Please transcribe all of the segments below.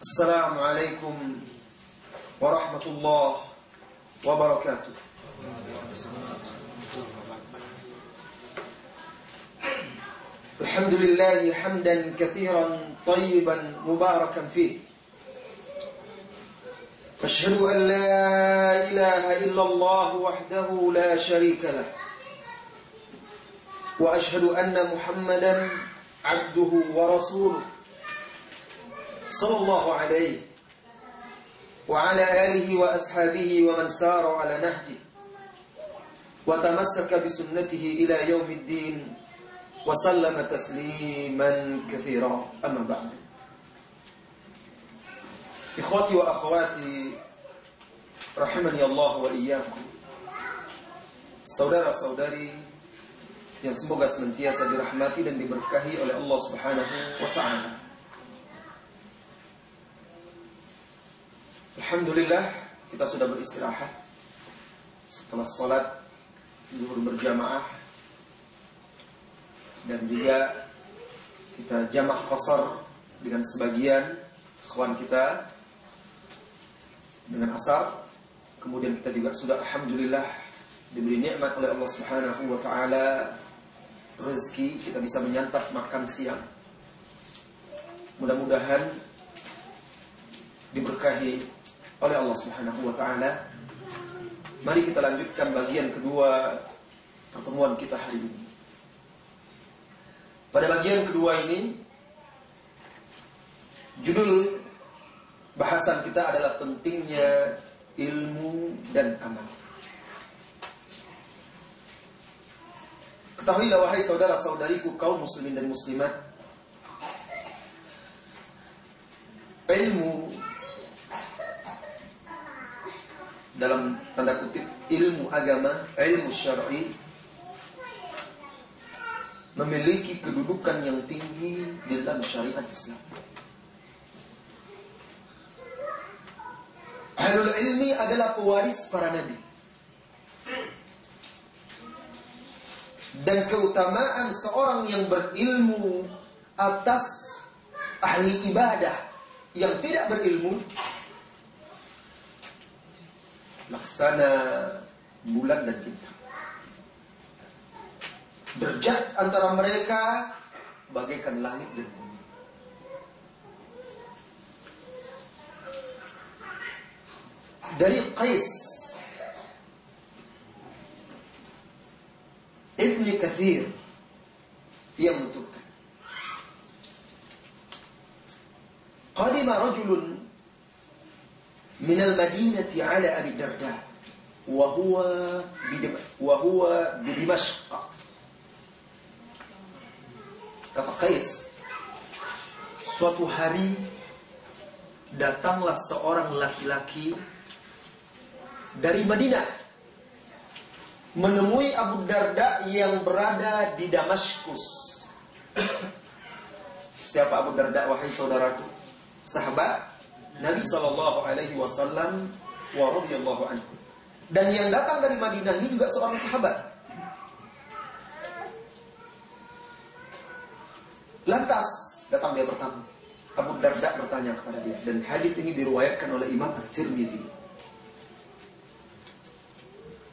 السلام عليكم ورحمة الله وبركاته. الحمد لله حمدا كثيرا طيبا مباركا فيه. أشهد أن لا إله إلا الله وحده لا شريك له. وأشهد أن محمدا عبده ورسوله. صلى الله عليه وعلى آله وأصحابه ومن سار على نهجه وتمسك بسنته إلى يوم الدين وسلم تسليما كثيرا أما بعد إخواتي وأخواتي رحمني الله وإياكم Saudara-saudari yang semoga senantiasa dirahmati dan diberkahi oleh Allah Subhanahu wa taala. Alhamdulillah kita sudah beristirahat. Setelah sholat zuhur berjamaah dan juga kita jamak kosor dengan sebagian kawan kita dengan asar. Kemudian kita juga sudah alhamdulillah diberi nikmat oleh Allah Subhanahu wa taala. Rezeki kita bisa menyantap makan siang. Mudah-mudahan diberkahi oleh Allah Subhanahu wa taala mari kita lanjutkan bagian kedua pertemuan kita hari ini pada bagian kedua ini judul bahasan kita adalah pentingnya ilmu dan amal. Ketahuilah wahai saudara-saudariku kaum muslimin dan muslimat Ilmu Dalam tanda kutip ilmu agama Ilmu syar'i memiliki kedudukan yang tinggi di dalam syariat Islam. Ahlul ilmi adalah pewaris para nabi. Dan keutamaan seorang yang berilmu atas ahli ibadah yang tidak berilmu laksana bulan dan bintang berjat antara mereka bagaikan langit dan bumi. Dari Qais Ibn Kathir yang menuturkan Qadima rajulun Abi Darda wa huwa wa huwa bi Dimashq Kata Qais, suatu hari datanglah seorang laki-laki dari Madinah menemui Abu Darda yang berada di Damaskus. Siapa Abu Darda wahai saudaraku? Sahabat Nabi Shallallahu alaihi wasallam wa radhiyallahu anhu. Dan yang datang dari Madinah ini juga seorang sahabat. Lantas datang dia bertamu. Abu Darda bertanya kepada dia dan hadis ini diriwayatkan oleh Imam At-Tirmizi.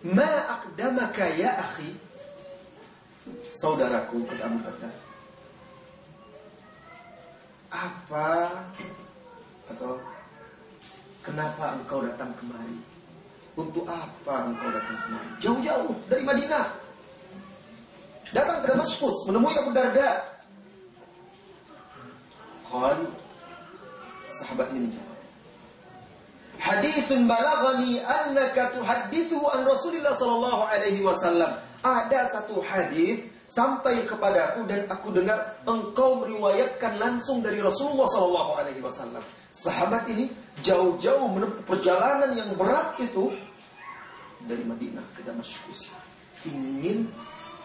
Ma aqdamaka ya akhi? Saudaraku kata Abu Darda. Apa atau kenapa engkau datang kemari? Untuk apa engkau datang kemari? Jauh-jauh dari Madinah. Datang ke Damaskus menemui Abu Darda Qal sahabat ini menjawab Hadithun balagani annaka tuhaddithu an Rasulillah sallallahu alaihi wasallam. Ada satu hadis sampai kepadaku dan aku dengar engkau meriwayatkan langsung dari Rasulullah sallallahu alaihi wasallam. Sahabat ini jauh-jauh menempuh perjalanan yang berat itu dari Madinah ke Damaskus. Ingin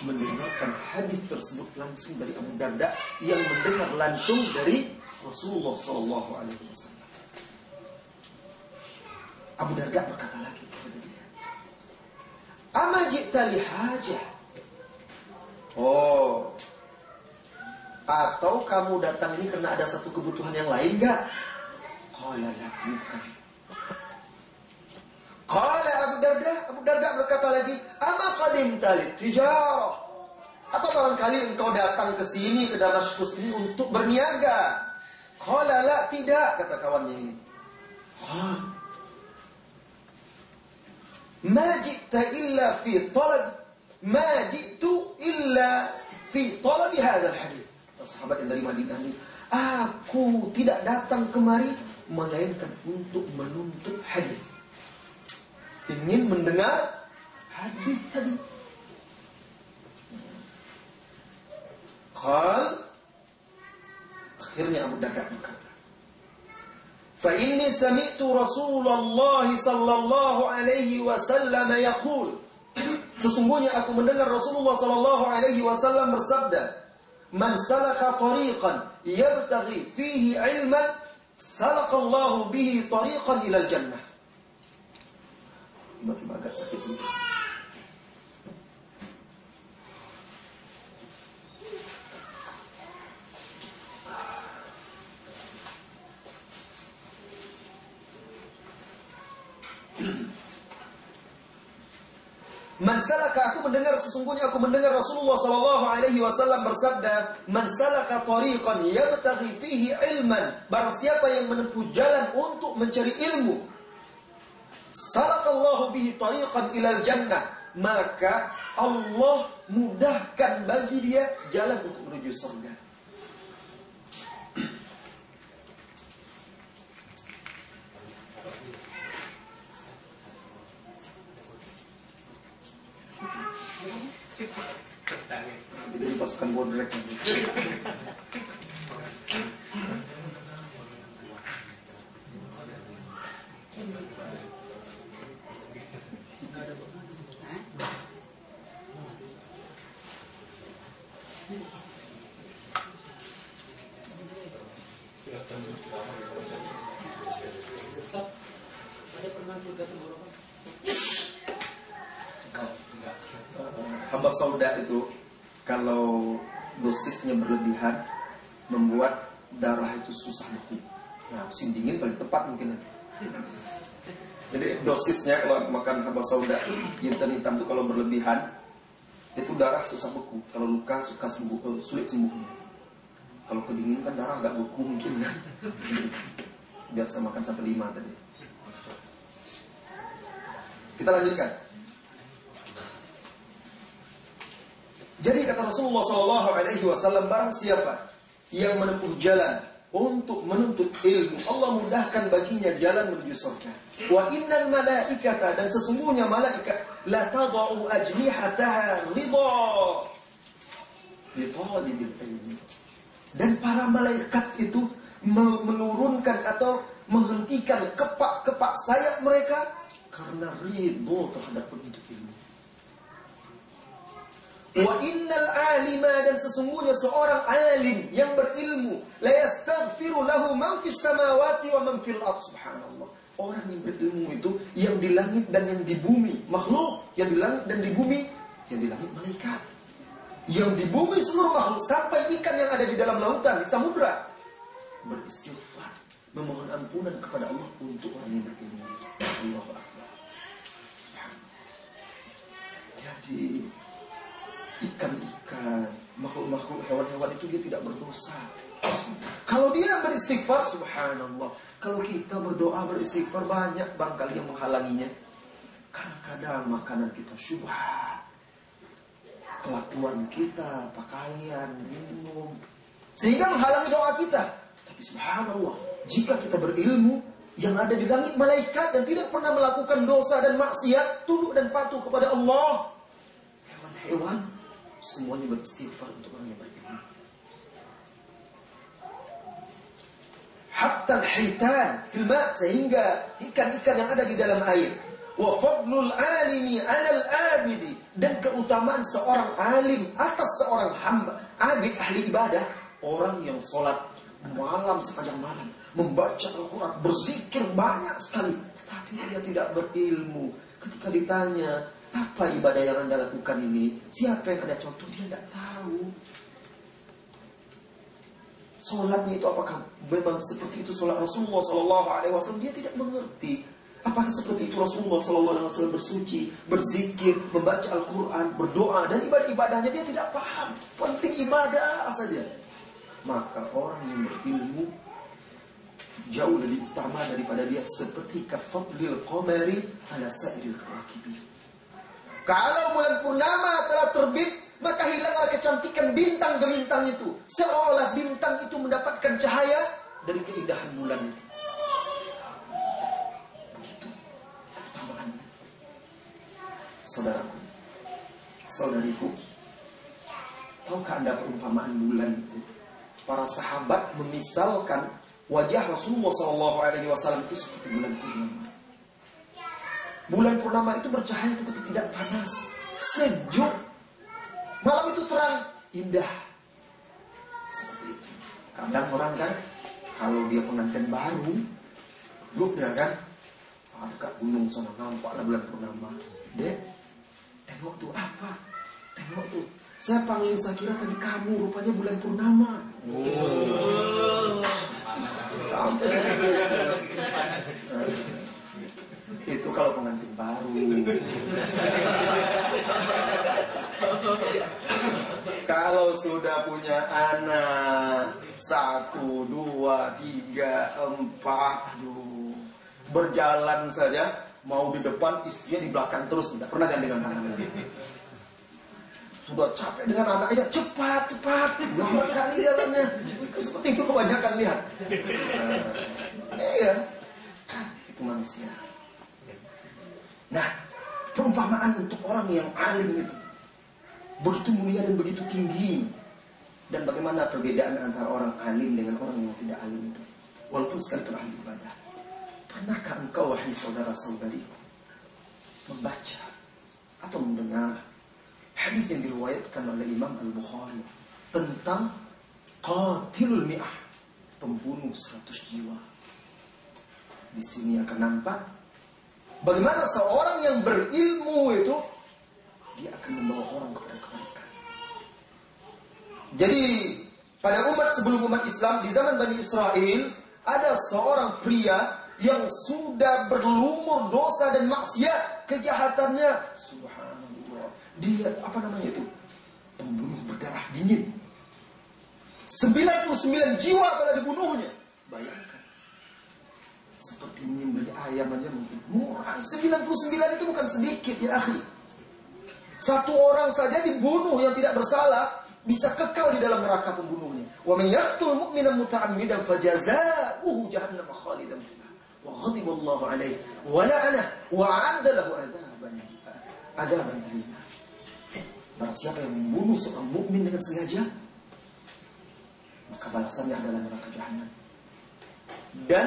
mendengarkan hadis tersebut langsung dari Abu Darda yang mendengar langsung dari Rasulullah Shallallahu Alaihi Wasallam. Abu Darda berkata lagi kepada dia, "Ama ji'ta hajah?" Oh, atau kamu datang ini karena ada satu kebutuhan yang lain gak? Qala la bukan. Qala Abu Darda, Abu Darda berkata lagi, "Ama qadim talit tijarah?" Atau barangkali engkau datang ke sini ke Damaskus ini untuk berniaga. Qala la tidak kata kawannya ini. Qala Ma illa fi talab Ma ji'tu illa fi talab hadha hadis. Sahabat yang dari Madinah ini, aku tidak datang kemari melainkan untuk menuntut hadis ingin mendengar hadis tadi. Qal akhirnya Abu Darda berkata, "Fa inni sami'tu Rasulullah sallallahu alaihi wasallam yaqul" Sesungguhnya aku mendengar Rasulullah sallallahu alaihi wasallam bersabda, "Man salaka tariqan yabtaghi fihi ilman, salaka Allah bihi tariqan ila jannah." tiba-tiba agak sakit sedikit. Man salaka aku mendengar sesungguhnya aku mendengar Rasulullah sallallahu alaihi wasallam bersabda, "Man salaka tariqan yabtaghi fihi ilman." Barang siapa yang menempuh jalan untuk mencari ilmu, Salakallahu bihi tariqan ilal jannah. Maka Allah mudahkan bagi dia jalan untuk menuju surga. Jadi pasukan bodrek sauda itu kalau dosisnya berlebihan membuat darah itu susah beku. Nah, musim dingin paling tepat mungkin. Jadi dosisnya kalau makan hamba sauda jintan hitam itu kalau berlebihan itu darah susah beku. Kalau luka suka sembuh, eh, sulit sembuhnya. Kalau kedingin kan darah agak beku mungkin kan. Biasa makan sampai lima tadi. Kita lanjutkan. Jadi kata Rasulullah Shallallahu Alaihi Wasallam barang siapa yang menempuh jalan untuk menuntut ilmu, Allah mudahkan baginya jalan menuju surga. Wa innal malaikata dan sesungguhnya malaikat la tadau ajnihataha ridha. Dan para malaikat itu menurunkan atau menghentikan kepak-kepak sayap mereka karena ridho terhadap penuntut ilmu. Wa innal alima dan sesungguhnya seorang alim yang berilmu la yastaghfiru lahu man fis samawati wa man fil ard subhanallah. Orang yang berilmu itu yang di langit dan yang di bumi, makhluk yang di langit dan di bumi, yang di langit malaikat. Yang di bumi seluruh makhluk sampai ikan yang ada di dalam lautan, di samudra beristighfar, memohon ampunan kepada Allah untuk orang yang berilmu. Allahu akbar. Jadi ikan-ikan, makhluk-makhluk hewan-hewan itu dia tidak berdosa. Kalau dia beristighfar, subhanallah. Kalau kita berdoa beristighfar banyak barangkali yang menghalanginya. Karena kadang makanan kita syubhat. Kelakuan kita, pakaian, minum. Sehingga menghalangi doa kita. Tapi subhanallah, jika kita berilmu, yang ada di langit malaikat yang tidak pernah melakukan dosa dan maksiat, tunduk dan patuh kepada Allah. Hewan-hewan semuanya beristighfar untuk orang yang berilmu. Hatta al-hitan fil sehingga ikan-ikan yang ada di dalam air. Wa fadlul alimi 'alal abidi dan keutamaan seorang alim atas seorang hamba, abid ahli ibadah, orang yang sholat malam sepanjang malam, membaca Al-Quran, berzikir banyak sekali, tetapi dia tidak berilmu. Ketika ditanya, apa ibadah yang Anda lakukan ini? Siapa yang ada contoh? Dia tidak tahu. Sholatnya itu apakah memang seperti itu sholat Rasulullah Sallallahu Alaihi Wasallam? Dia tidak mengerti. Apakah seperti itu Rasulullah Sallallahu Alaihi Wasallam bersuci, berzikir, membaca Al-Quran, berdoa dan ibadah-ibadahnya dia tidak paham. Penting ibadah saja. Maka orang yang berilmu jauh lebih utama daripada dia seperti kafadlil qamari ala sairil kawakibin. Kalau bulan purnama telah terbit, maka hilanglah kecantikan bintang gemintang itu. Seolah bintang itu mendapatkan cahaya dari keindahan bulan itu. Saudaraku, saudariku, tahukah anda perumpamaan bulan itu? Para sahabat memisalkan wajah Rasulullah SAW itu seperti bulan purnama. Bulan purnama itu bercahaya tetapi tidak panas, sejuk, Malam itu terang, indah. Seperti itu. Kadang orang kan, kalau dia pengantin baru, dia kan, ah, dekat gunung sana nampaklah bulan purnama. Dek, tengok tuh apa? Tengok tuh. Saya panggil saya kira tadi kamu, rupanya bulan purnama. Oh. Sampai Itu kalau pengantin baru. Kalau sudah punya anak Satu, dua, tiga, empat Aduh. Berjalan saja Mau di depan, istrinya di belakang terus Tidak pernah gandengan tangan. Sudah capek dengan anaknya Cepat, cepat. Lama kali jalannya. Seperti itu kebanyakan lihat. Iya. Itu manusia Nah Perumpamaan untuk orang yang alim itu begitu mulia dan begitu tinggi. Dan bagaimana perbedaan antara orang alim dengan orang yang tidak alim itu. Walaupun sekalipun ahli ibadah. Pernahkah engkau wahai saudara-saudariku membaca atau mendengar hadis yang diriwayatkan oleh Imam Al-Bukhari tentang qatilul mi'ah, pembunuh 100 jiwa. Di sini akan nampak bagaimana seorang yang berilmu itu dia akan membawa orang kepada kebaikan. Jadi pada umat sebelum umat Islam di zaman Bani Israel ada seorang pria yang sudah berlumur dosa dan maksiat kejahatannya. Subhanallah. Dia apa namanya itu? Pembunuh berdarah dingin. 99 jiwa telah dibunuhnya. Bayangkan seperti menyembelih ayam aja mungkin murah 99 itu bukan sedikit ya akhi satu orang saja dibunuh yang tidak bersalah bisa kekal di dalam neraka pembunuhnya. Wa man yaqtul mu'mina muta'ammidan fajazaohu jahannam khalidan fiha. Wa ghadiba Allah alaihi wa la'ana wa 'adda lahu adzaban adzaban. Barang siapa yang membunuh seorang mukmin dengan sengaja, maka balasannya adalah neraka jahanam. Dan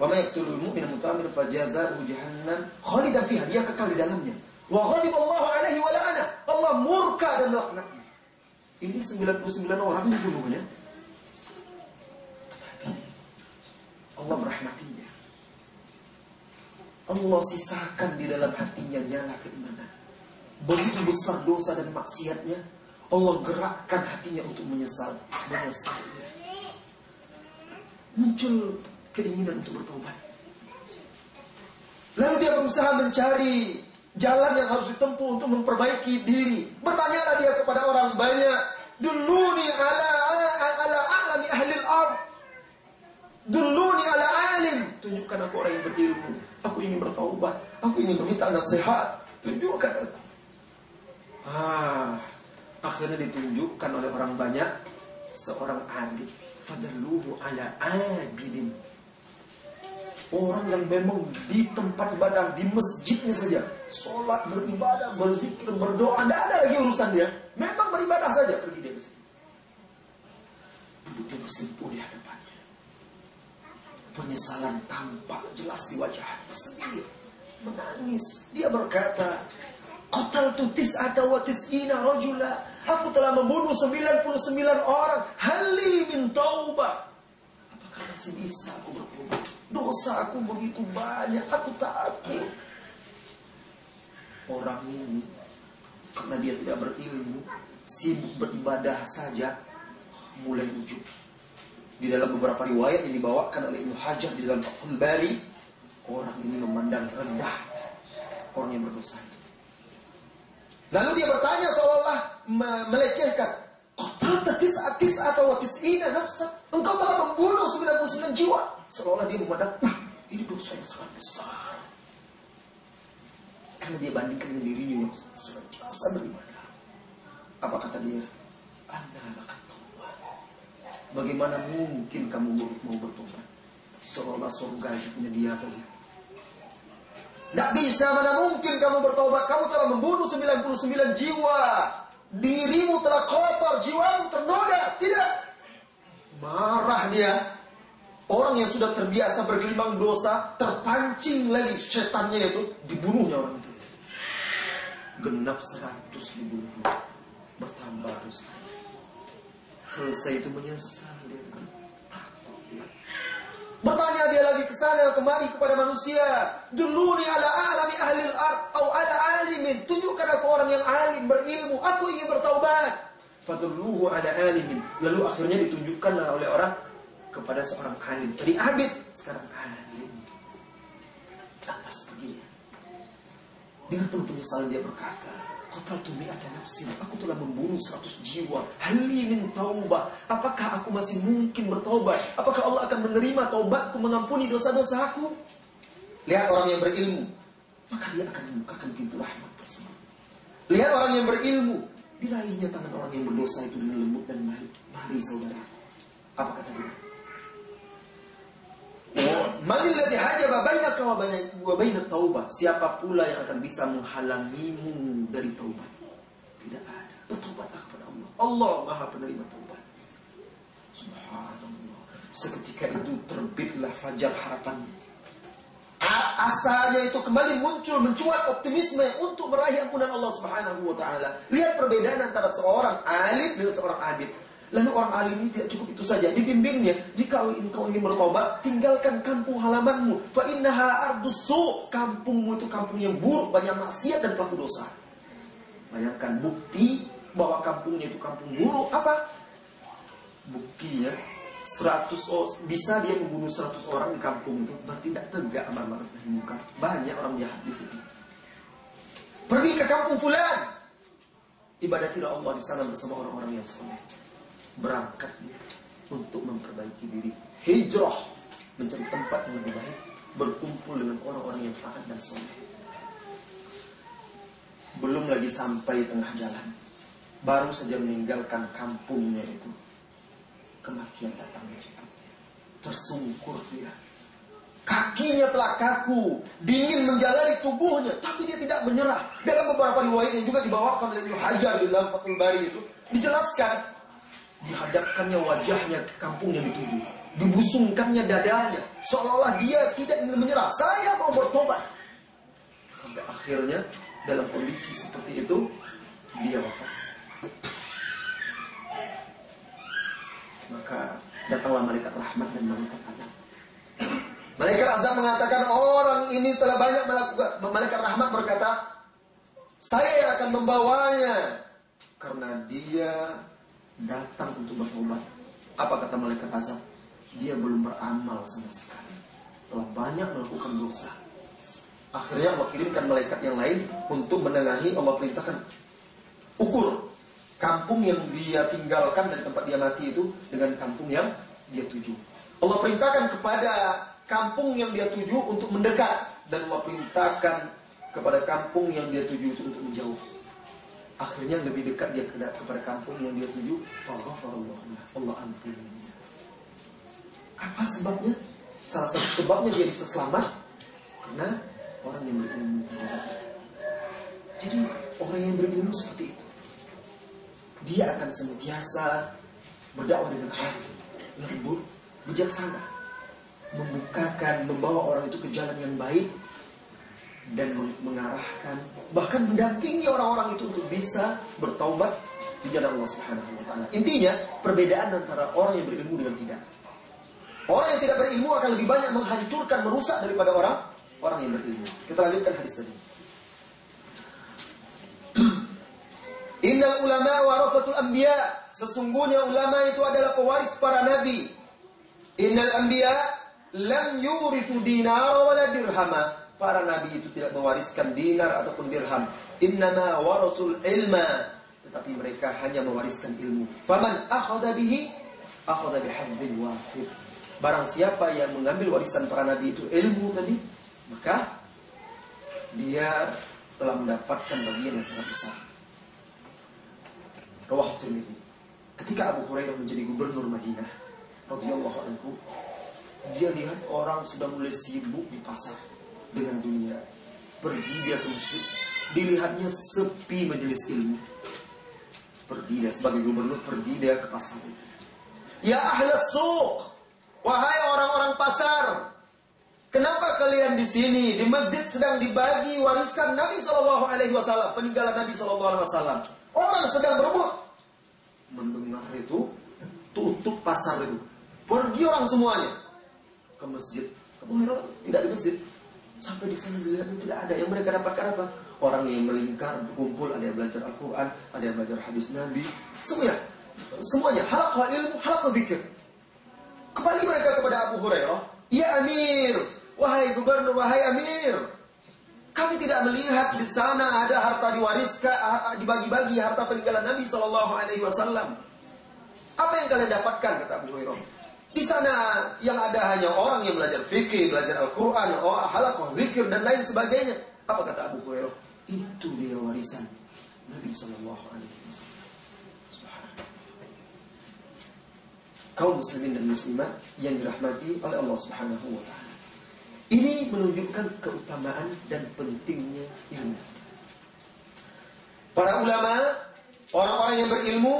wa yaqtulul mu'mina muta'ammidan fajazaohu jahannam khalidan fiha dia kekal di dalamnya. Wa ghadiba Allah alaihi wa la'ana Allah murka dan laknatnya ini 99 orang dibunuhnya Allah merahmatinya Allah sisakan di dalam hatinya nyala keimanan begitu besar dosa dan maksiatnya Allah gerakkan hatinya untuk menyesal menyesalnya muncul keinginan untuk bertobat. Lalu dia berusaha mencari jalan yang harus ditempuh untuk memperbaiki diri. Bertanyalah dia kepada orang banyak, "Duluni ala ala alami ahli al-ard." Duluni ala alim. Tunjukkan aku orang yang berilmu. Aku ingin bertobat. Aku ingin meminta nasihat. Tunjukkan aku. Ah, akhirnya ditunjukkan oleh orang banyak seorang alim fadalluhu ala abidin Orang yang memang di tempat ibadah, di masjidnya saja. Sholat, beribadah, berzikir, berdoa. Tidak ada lagi urusan dia. Memang beribadah saja. Pergi dia ke situ. Duduk bersimpuh di hadapannya. Penyesalan tampak jelas di wajahnya. Sedih. Menangis. Dia berkata, Qatal tutis atau watis ina rojula. Aku telah membunuh 99 orang. Hali min taubah. Apakah masih bisa aku bertobat? Dosa aku begitu banyak. Aku takut. Orang ini karena dia tidak berilmu, sibuk beribadah saja, mulai ujung. Di dalam beberapa riwayat yang dibawakan oleh Ibnu Hajar di dalam Fathul Bari, orang ini memandang rendah orang yang berdosa. Lalu dia bertanya seolah-olah melecehkan, Qatalta tis'a atau wa tis'ina nafsa. Engkau telah membunuh 99 jiwa. Seolah-olah dia memandang, wah ini dosa yang sangat besar. Karena dia bandingkan dengan dirinya yang senantiasa beribadah. Apa kata dia? Anda Bagaimana mungkin kamu mau bertobat? Seolah surga punya dia saja. Tidak bisa, mana mungkin kamu bertobat? Kamu telah membunuh 99 jiwa. Dirimu telah kotor, jiwamu ternoda. Tidak. Marah dia. Orang yang sudah terbiasa bergelimang dosa, terpancing lagi setannya itu, dibunuhnya orang itu. Genap seratus dibunuh. Bertambah dosa. Selesai itu menyesal. Bertanya dia lagi ke sana kemari kepada manusia. Dulu ni ala alami ahli al-ard atau ala alimin. Tunjukkan aku orang yang alim berilmu. Aku ingin bertaubat. Fadulluhu ada alimin. Lalu akhirnya ditunjukkan oleh orang kepada seorang alim. Tadi abid, sekarang alim. Lantas pergi dia. Dengan penuh penyesalan dia berkata, Qataltu mi'ata nafsin. Aku telah membunuh seratus jiwa. Hali min. Apakah aku masih mungkin bertobat? Apakah Allah akan menerima taubatku mengampuni dosa-dosa aku? Lihat orang yang berilmu. Maka dia akan membukakan pintu rahmat tersebut. Lihat orang yang berilmu. Diraihnya tangan orang yang berdosa itu dengan lembut dan baik. Mari saudara. Apa kata dia? Manilladzi hajaba bainaka wa bainat taubah. Siapa pula yang akan bisa menghalangimu dari taubat? Tidak ada. Bertobatlah kepada Allah. Allah Maha penerima taubat. Subhanallah. Seketika itu terbitlah fajar harapannya. Asalnya itu kembali muncul mencuat optimisme untuk meraih ampunan Allah Subhanahu wa taala. Lihat perbedaan antara seorang alim dengan seorang abid. Lalu orang alim ini tidak cukup itu saja. Dibimbingnya, jika engkau ingin bertobat, tinggalkan kampung halamanmu. Fa innaha ardusu. Kampungmu itu kampung yang buruk, banyak maksiat dan pelaku dosa. Bayangkan bukti bahwa kampungnya itu kampung buruk. Apa? Buktinya 100 oh, bisa dia membunuh 100 orang di kampung itu berarti tidak tegak amar ma'ruf nahi munkar. Banyak orang jahat di situ. Pergi ke kampung fulan. Ibadatilah Allah di sana bersama orang-orang yang soleh berangkat dia untuk memperbaiki diri. Hijrah mencari tempat yang lebih baik, berkumpul dengan orang-orang yang taat dan soleh. Belum lagi sampai tengah jalan, baru saja meninggalkan kampungnya itu, kematian datang menjemputnya. Tersungkur dia. Kakinya telah kaku, dingin menjalari tubuhnya, tapi dia tidak menyerah. Dalam beberapa riwayat yang juga dibawakan oleh Ibnu Hajar di dalam Fathul Bari itu, dijelaskan dihadapkannya wajahnya ke kampung yang dituju. Dibusungkannya dadanya. Seolah-olah dia tidak ingin menyerah. Saya mau bertobat. Sampai akhirnya dalam kondisi seperti itu dia wafat. Maka datanglah malaikat rahmat dan malaikat azab. Malaikat azab mengatakan orang ini telah banyak melakukan malaikat rahmat berkata saya yang akan membawanya. Karena dia datang untuk bertobat. Apa kata malaikat azab? Dia belum beramal sama sekali. Telah banyak melakukan dosa. Akhirnya Allah kirimkan malaikat yang lain untuk menengahi Allah perintahkan ukur kampung yang dia tinggalkan dari tempat dia mati itu dengan kampung yang dia tuju. Allah perintahkan kepada kampung yang dia tuju untuk mendekat dan Allah perintahkan kepada kampung yang dia tuju itu untuk menjauh. Akhirnya lebih dekat dia kepada kampung yang dia tuju. Allah ampuni. Apa sebabnya? Salah satu sebabnya dia bisa selamat karena orang yang berilmu. Jadi orang yang berilmu seperti itu. Dia akan senantiasa berdakwah dengan arif, lembut, bijaksana, membukakan, membawa orang itu ke jalan yang baik dan mengarahkan bahkan mendampingi orang-orang itu untuk bisa bertaubat di jalan Allah Subhanahu wa taala. Intinya perbedaan antara orang yang berilmu dengan tidak. Orang yang tidak berilmu akan lebih banyak menghancurkan, merusak daripada orang orang yang berilmu. Kita lanjutkan hadis tadi. Innal ulama warathatul anbiya. Sesungguhnya ulama itu adalah pewaris para nabi. Innal anbiya lam yurithu dinar wala dirhama. Para nabi itu tidak mewariskan dinar ataupun dirham. Innama warasul ilma. Tetapi mereka hanya mewariskan ilmu. Faman akhadha bihi akhadha bihadzin wahid. Barang siapa yang mengambil warisan para nabi itu ilmu tadi, maka dia telah mendapatkan bagian yang sangat besar. Rawah Tirmidzi. Ketika Abu Hurairah menjadi gubernur Madinah, radhiyallahu anhu, dia lihat orang sudah mulai sibuk di pasar dengan dunia. Pergi dia ke masjid, dilihatnya sepi majelis ilmu. Pergi dia sebagai gubernur, pergi dia ke pasar itu. Ya ahlas suq, wahai orang-orang pasar, Kenapa kalian di sini? Di masjid sedang dibagi warisan Nabi Shallallahu Alaihi Wasallam peninggalan Nabi Shallallahu Alaihi Wasallam. Orang sedang berebut. Mendengar itu tutup pasar itu. Pergi orang semuanya. Ke masjid. Abu tidak di masjid sampai di sana dilihat tidak ada. Yang mereka dapatkan apa? Orang yang melingkar berkumpul ada yang belajar Al-Quran ada yang belajar hadis Nabi. Semuanya. Semuanya. Halaqah ilmu halaqah zikir. Kembali mereka kepada Abu Hurairah. Ya Amir Wahai gubernur, wahai amir, kami tidak melihat di sana ada harta diwariskan, dibagi-bagi harta peninggalan Nabi Shallallahu Alaihi Wasallam. Apa yang kalian dapatkan kata Abu Hurairah? Di sana yang ada hanya orang yang belajar fikih, belajar Al-Quran, oh, halakoh, zikir dan lain sebagainya. Apa kata Abu Hurairah? Itu dia warisan Nabi Shallallahu Alaihi Wasallam. Kaum muslimin dan muslimat yang dirahmati oleh Allah Subhanahu Wa Taala. Ini menunjukkan keutamaan dan pentingnya ilmu. Para ulama, orang-orang yang berilmu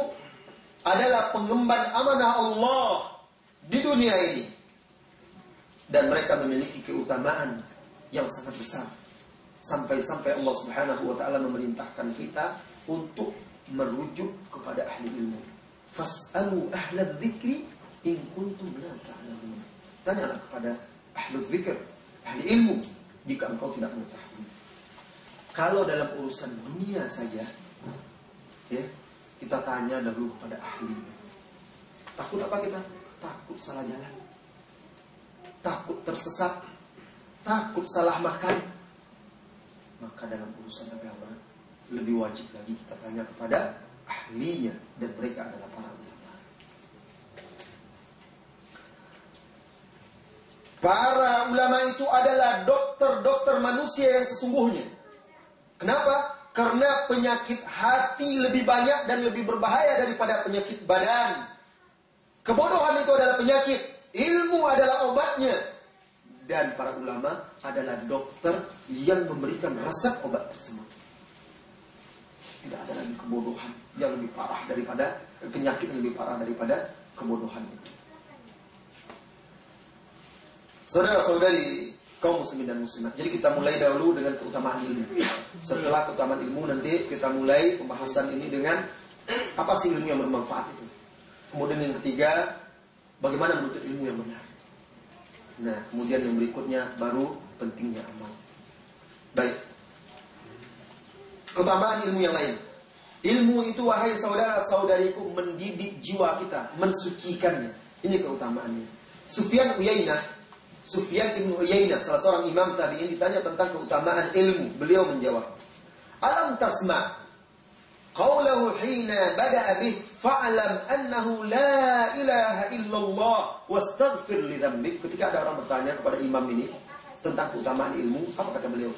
adalah pengemban amanah Allah di dunia ini. Dan mereka memiliki keutamaan yang sangat besar. Sampai-sampai Allah Subhanahu wa taala memerintahkan kita untuk merujuk kepada ahli ilmu. Fas'alu ahla dzikri in kuntum la ta'lamun. Tanyalah kepada ahli dzikir ahli ilmu jika engkau tidak mengetahui. Kalau dalam urusan dunia saja, ya kita tanya dahulu kepada ahli. Takut apa kita? Takut salah jalan. Takut tersesat. Takut salah makan. Maka dalam urusan agama lebih wajib lagi kita tanya kepada ahlinya dan mereka adalah para Para ulama itu adalah dokter-dokter manusia yang sesungguhnya. Kenapa? Karena penyakit hati lebih banyak dan lebih berbahaya daripada penyakit badan. Kebodohan itu adalah penyakit, ilmu adalah obatnya. Dan para ulama adalah dokter yang memberikan resep obat tersebut. Tidak ada lagi kebodohan yang lebih parah daripada penyakit yang lebih parah daripada kebodohan itu. Saudara-saudari kaum muslimin dan muslimat. Jadi kita mulai dahulu dengan keutamaan ilmu. Setelah keutamaan ilmu nanti kita mulai pembahasan ini dengan apa sih ilmu yang bermanfaat itu. Kemudian yang ketiga, bagaimana menuntut ilmu yang benar. Nah, kemudian yang berikutnya baru pentingnya amal. Baik. Keutamaan ilmu yang lain. Ilmu itu wahai saudara-saudariku mendidik jiwa kita, mensucikannya. Ini keutamaannya. Sufyan Uyainah Sufyan bin Uyainah, salah seorang imam tabi'in ditanya tentang keutamaan ilmu. Beliau menjawab, "Alam tasma' qawlahu hina bada'a bih fa'lam annahu la ilaha illallah wastaghfir li dzambik." Ketika ada orang bertanya kepada imam ini tentang keutamaan ilmu, apa kata beliau?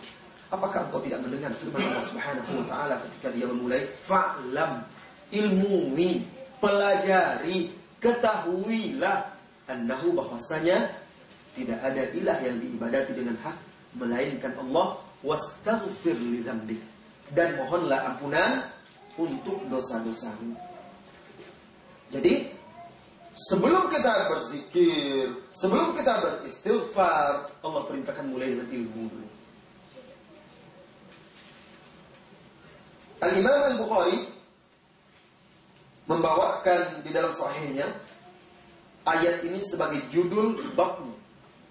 Apakah engkau tidak mendengar firman Allah Subhanahu wa taala ketika dia memulai fa'lam ilmui, pelajari, ketahuilah annahu bahwasanya tidak ada ilah yang diibadati dengan hak melainkan Allah wastaghfir li dzambik dan mohonlah ampunan untuk dosa-dosamu. Jadi sebelum kita berzikir, sebelum kita beristighfar, Allah perintahkan mulai dengan ilmu dulu. Al-Imam Al-Bukhari membawakan di dalam sahihnya ayat ini sebagai judul babnya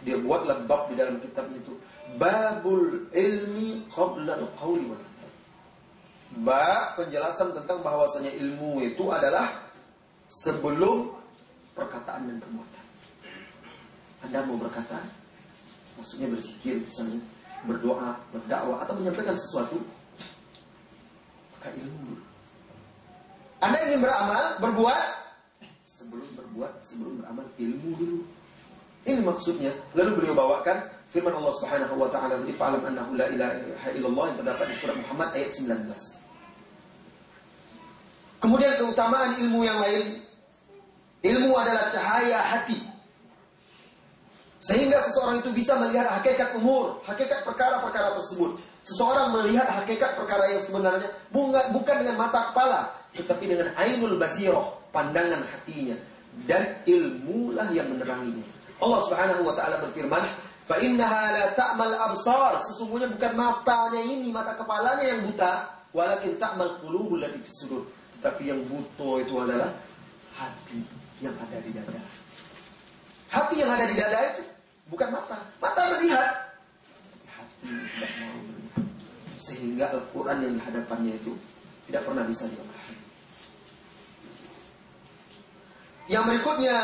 dia buatlah bab di dalam kitab itu. Babul ilmi qabla al-qawli wal Bab penjelasan tentang bahwasanya ilmu itu adalah sebelum perkataan dan perbuatan. Anda mau berkata, maksudnya berzikir misalnya, berdoa, berdakwah atau menyampaikan sesuatu, maka ilmu Anda ingin beramal, berbuat, sebelum berbuat, sebelum beramal ilmu dulu. Ini maksudnya. Lalu beliau bawakan firman Allah Subhanahu wa taala tadi fa'lam annahu la ilaha illallah yang terdapat di surat Muhammad ayat 19. Kemudian keutamaan ilmu yang lain. Ilmu adalah cahaya hati. Sehingga seseorang itu bisa melihat hakikat umur, hakikat perkara-perkara tersebut. Seseorang melihat hakikat perkara yang sebenarnya bukan dengan mata kepala, tetapi dengan ainul basiroh, pandangan hatinya. Dan ilmulah yang meneranginya. Allah Subhanahu wa taala berfirman, "Fa innaha la ta'mal absar." Sesungguhnya bukan matanya ini, mata kepalanya yang buta, walakin ta'mal qulubul lati fis. Tapi yang buta itu adalah hati yang ada di dada. Hati yang ada di dada itu bukan mata. Mata melihat, hati tidak mau melihat. Sehingga Al-Quran yang di hadapannya itu tidak pernah bisa dipahami. Yang berikutnya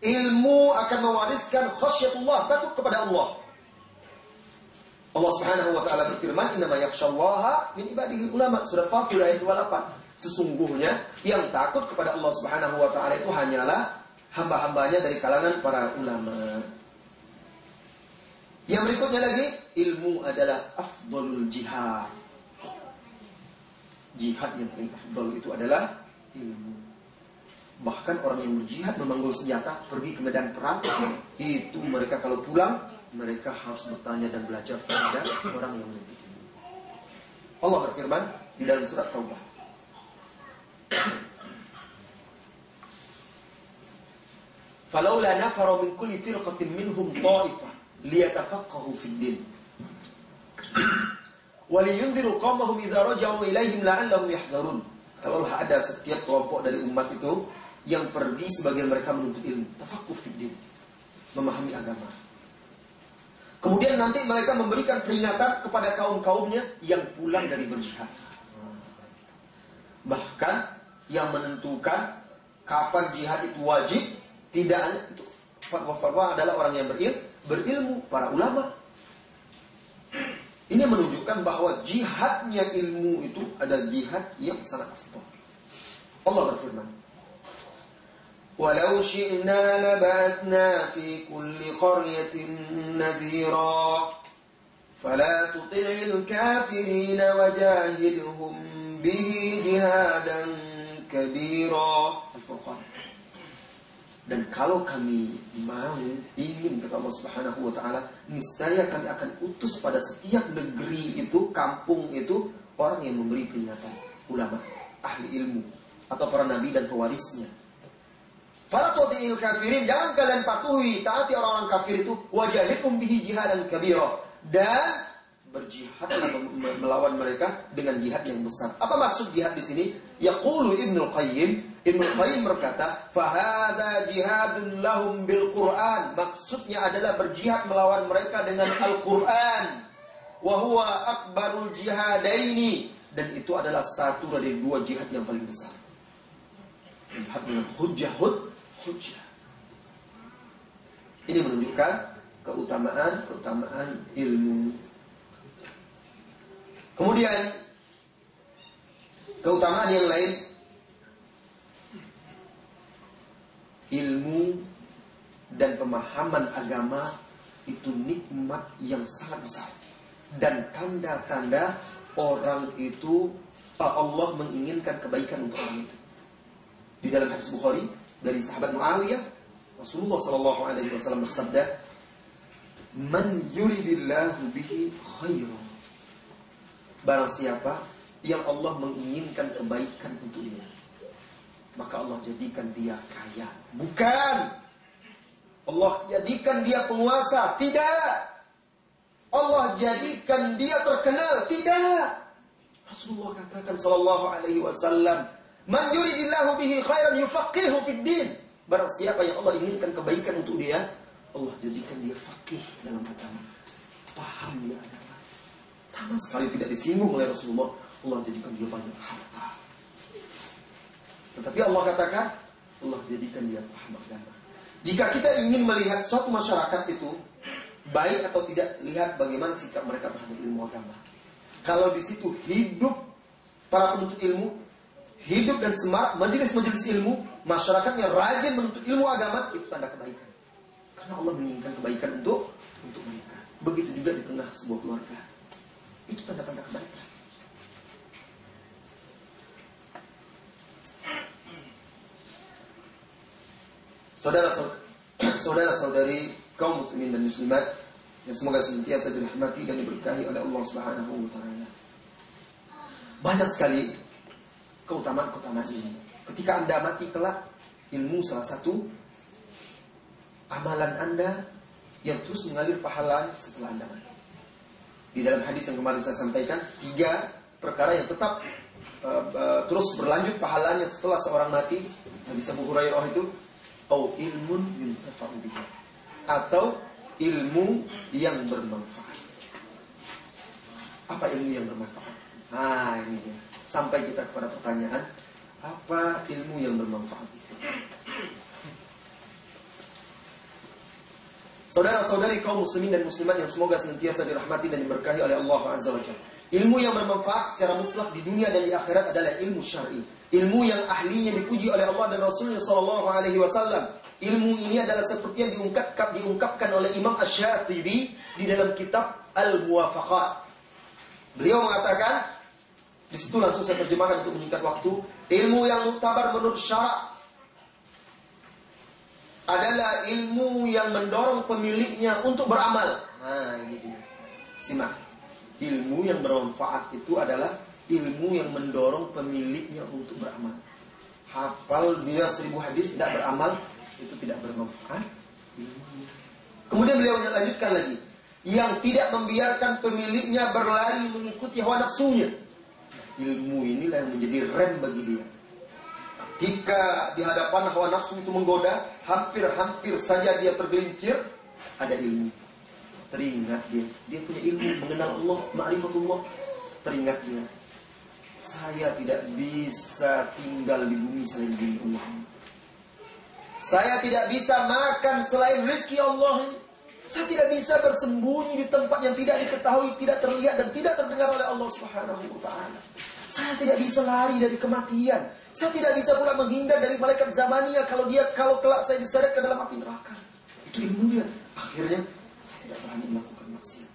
ilmu akan mewariskan khasyatullah, takut kepada Allah. Allah Subhanahu wa taala berfirman, "Innama yakhsyallaha min ibadihi ulama." Surat Fatir ayat 28. Sesungguhnya yang takut kepada Allah Subhanahu wa taala itu hanyalah hamba-hambanya dari kalangan para ulama. Yang berikutnya lagi, ilmu adalah afdalul jihad. Jihad yang paling afdal itu adalah ilmu. Bahkan orang yang berjihad memanggul senjata pergi ke medan perang itu mereka kalau pulang mereka harus bertanya dan belajar kepada orang yang lebih ilmu. Allah berfirman di dalam surat Taubah. Falaula nafara min kulli firqatin minhum ta'ifah liyatafaqahu fid din. Waliyundiru qawmahum idza raja'u ilaihim la'allahum yahzarun. Kalau ada setiap kelompok dari umat itu yang pergi sebagian mereka menuntut ilmu, tafaqquh fiddin, memahami agama. Kemudian nanti mereka memberikan peringatan kepada kaum-kaumnya yang pulang dari berjihad. Bahkan yang menentukan kapan jihad itu wajib, tidak itu fatwa-fatwa adalah orang yang beril, berilmu, para ulama. Ini menunjukkan bahwa jihadnya ilmu itu adalah jihad yang sangat afdal. Allah berfirman, "Walau syi'na laba'atna fi kulli qaryatin nadhira, fala tuti'il الكافرين wajahidhum bihi jihadan kabira. Al-Furqan dan kalau kami mau ingin kata Allah Subhanahu wa taala niscaya kami akan utus pada setiap negeri itu kampung itu orang yang memberi peringatan. Ulama ahli ilmu atau para nabi dan pewarisnya. Fala tu'til kafirin, jangan kalian patuhi, taati orang-orang kafir itu, wajahikum bihi jihadan kabira. Dan berjihad melawan mereka dengan jihad yang besar. Apa maksud jihad di sini? Yaqulu Ibnu Qayyim, Ibnu Qayyim berkata, "Fahada jihadun lahum bil Qur'an." Maksudnya adalah berjihad melawan mereka dengan Al-Qur'an. Wa huwa akbarul jihadaini dan itu adalah satu dari dua jihad yang paling besar. Jihad dengan hujjah hujjah. Ini menunjukkan keutamaan-keutamaan ilmu. Kemudian keutamaan yang lain ilmu dan pemahaman agama itu nikmat yang sangat besar dan tanda-tanda orang itu Allah menginginkan kebaikan untuk orang itu. Di dalam hadis Bukhari dari sahabat Muawiyah Rasulullah Shallallahu Alaihi Wasallam bersabda Man yuridillahu bihi khairan Barang siapa yang Allah menginginkan kebaikan untuk dia Maka Allah jadikan dia kaya Bukan Allah jadikan dia penguasa Tidak Allah jadikan dia terkenal Tidak Rasulullah katakan Sallallahu Alaihi Wasallam Man yuridillahu bihi khairan yufaqihu fid din. Barang siapa yang Allah inginkan kebaikan untuk dia, Allah jadikan dia faqih dalam agama. Paham dia agama. Sama sekali tidak disinggung oleh Rasulullah. Allah jadikan dia banyak harta. Tetapi Allah katakan, Allah jadikan dia paham agama. Jika kita ingin melihat suatu masyarakat itu baik atau tidak, lihat bagaimana sikap mereka terhadap ilmu agama. Kalau di situ hidup para penuntut ilmu, hidup dan semangat majelis-majelis ilmu, masyarakatnya rajin menuntut ilmu agama, itu tanda kebaikan. Karena Allah menginginkan kebaikan untuk untuk mereka. Begitu juga di tengah sebuah keluarga. Itu tanda-tanda kebaikan. Saudara saudara saudari kaum muslimin dan muslimat yang semoga senantiasa dirahmati dan diberkahi oleh Allah Subhanahu wa taala. Banyak sekali keutamaan-keutamaan ini. Ketika Anda mati kelak, ilmu salah satu amalan Anda yang terus mengalir pahalanya setelah Anda mati. Di dalam hadis yang kemarin saya sampaikan, tiga perkara yang tetap uh, uh, terus berlanjut pahalanya setelah seorang mati. Hadis Abu Hurairah itu au ilmun yuntafa'u bihi atau ilmu yang bermanfaat. Apa ilmu yang bermanfaat? Nah, ini dia. Sampai kita kepada pertanyaan, apa ilmu yang bermanfaat? Saudara-saudari kaum muslimin dan muslimat yang semoga senantiasa dirahmati dan diberkahi oleh Allah Azza wa Jalla. Ilmu yang bermanfaat secara mutlak di dunia dan di akhirat adalah ilmu syar'i ilmu yang ahlinya dipuji oleh Allah dan Rasulnya Sallallahu Alaihi Wasallam. Ilmu ini adalah seperti yang diungkapkan, diungkapkan oleh Imam Ash-Shatibi di dalam kitab Al-Muwafaqat. Beliau mengatakan, di situ langsung saya terjemahkan untuk menyingkat waktu, ilmu yang mutabar menurut syarak adalah ilmu yang mendorong pemiliknya untuk beramal. Nah, ini dia. Simak. Ilmu yang bermanfaat itu adalah ilmu yang mendorong pemiliknya untuk beramal. Hafal dia seribu hadis tidak beramal itu tidak bermanfaat. Kemudian beliau lanjutkan lagi, yang tidak membiarkan pemiliknya berlari mengikuti hawa nafsunya. Ilmu inilah yang menjadi rem bagi dia. Jika di hadapan hawa nafsu itu menggoda, hampir-hampir saja dia tergelincir, ada ilmu. Teringat dia, dia punya ilmu mengenal Allah, ma'rifatullah. Teringat dia, saya tidak bisa tinggal di bumi selain bumi Allah. Saya tidak bisa makan selain rezeki Allah. Saya tidak bisa bersembunyi di tempat yang tidak diketahui, tidak terlihat dan tidak terdengar oleh Allah Subhanahu wa taala. Saya tidak bisa lari dari kematian. Saya tidak bisa pula menghindar dari malaikat zamania kalau dia kalau kelak saya diseret ke dalam api neraka. Itu ilmunya. Akhirnya saya tidak berani melakukan maksiat.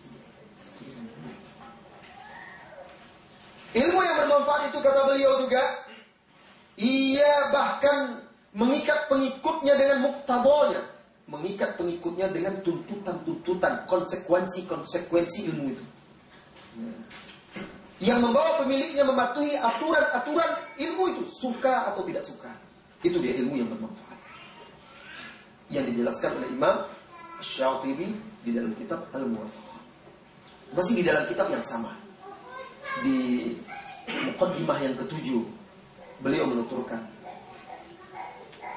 Ilmu yang bermanfaat itu kata beliau juga ia bahkan mengikat pengikutnya dengan muktadonya, mengikat pengikutnya dengan tuntutan-tuntutan, konsekuensi-konsekuensi ilmu itu. Yang membawa pemiliknya mematuhi aturan-aturan ilmu itu, suka atau tidak suka. Itu dia ilmu yang bermanfaat. Yang dijelaskan oleh Imam Syatibi di dalam kitab Al-Muwafaqah. Masih di dalam kitab yang sama di mukaddimah yang ketujuh beliau menuturkan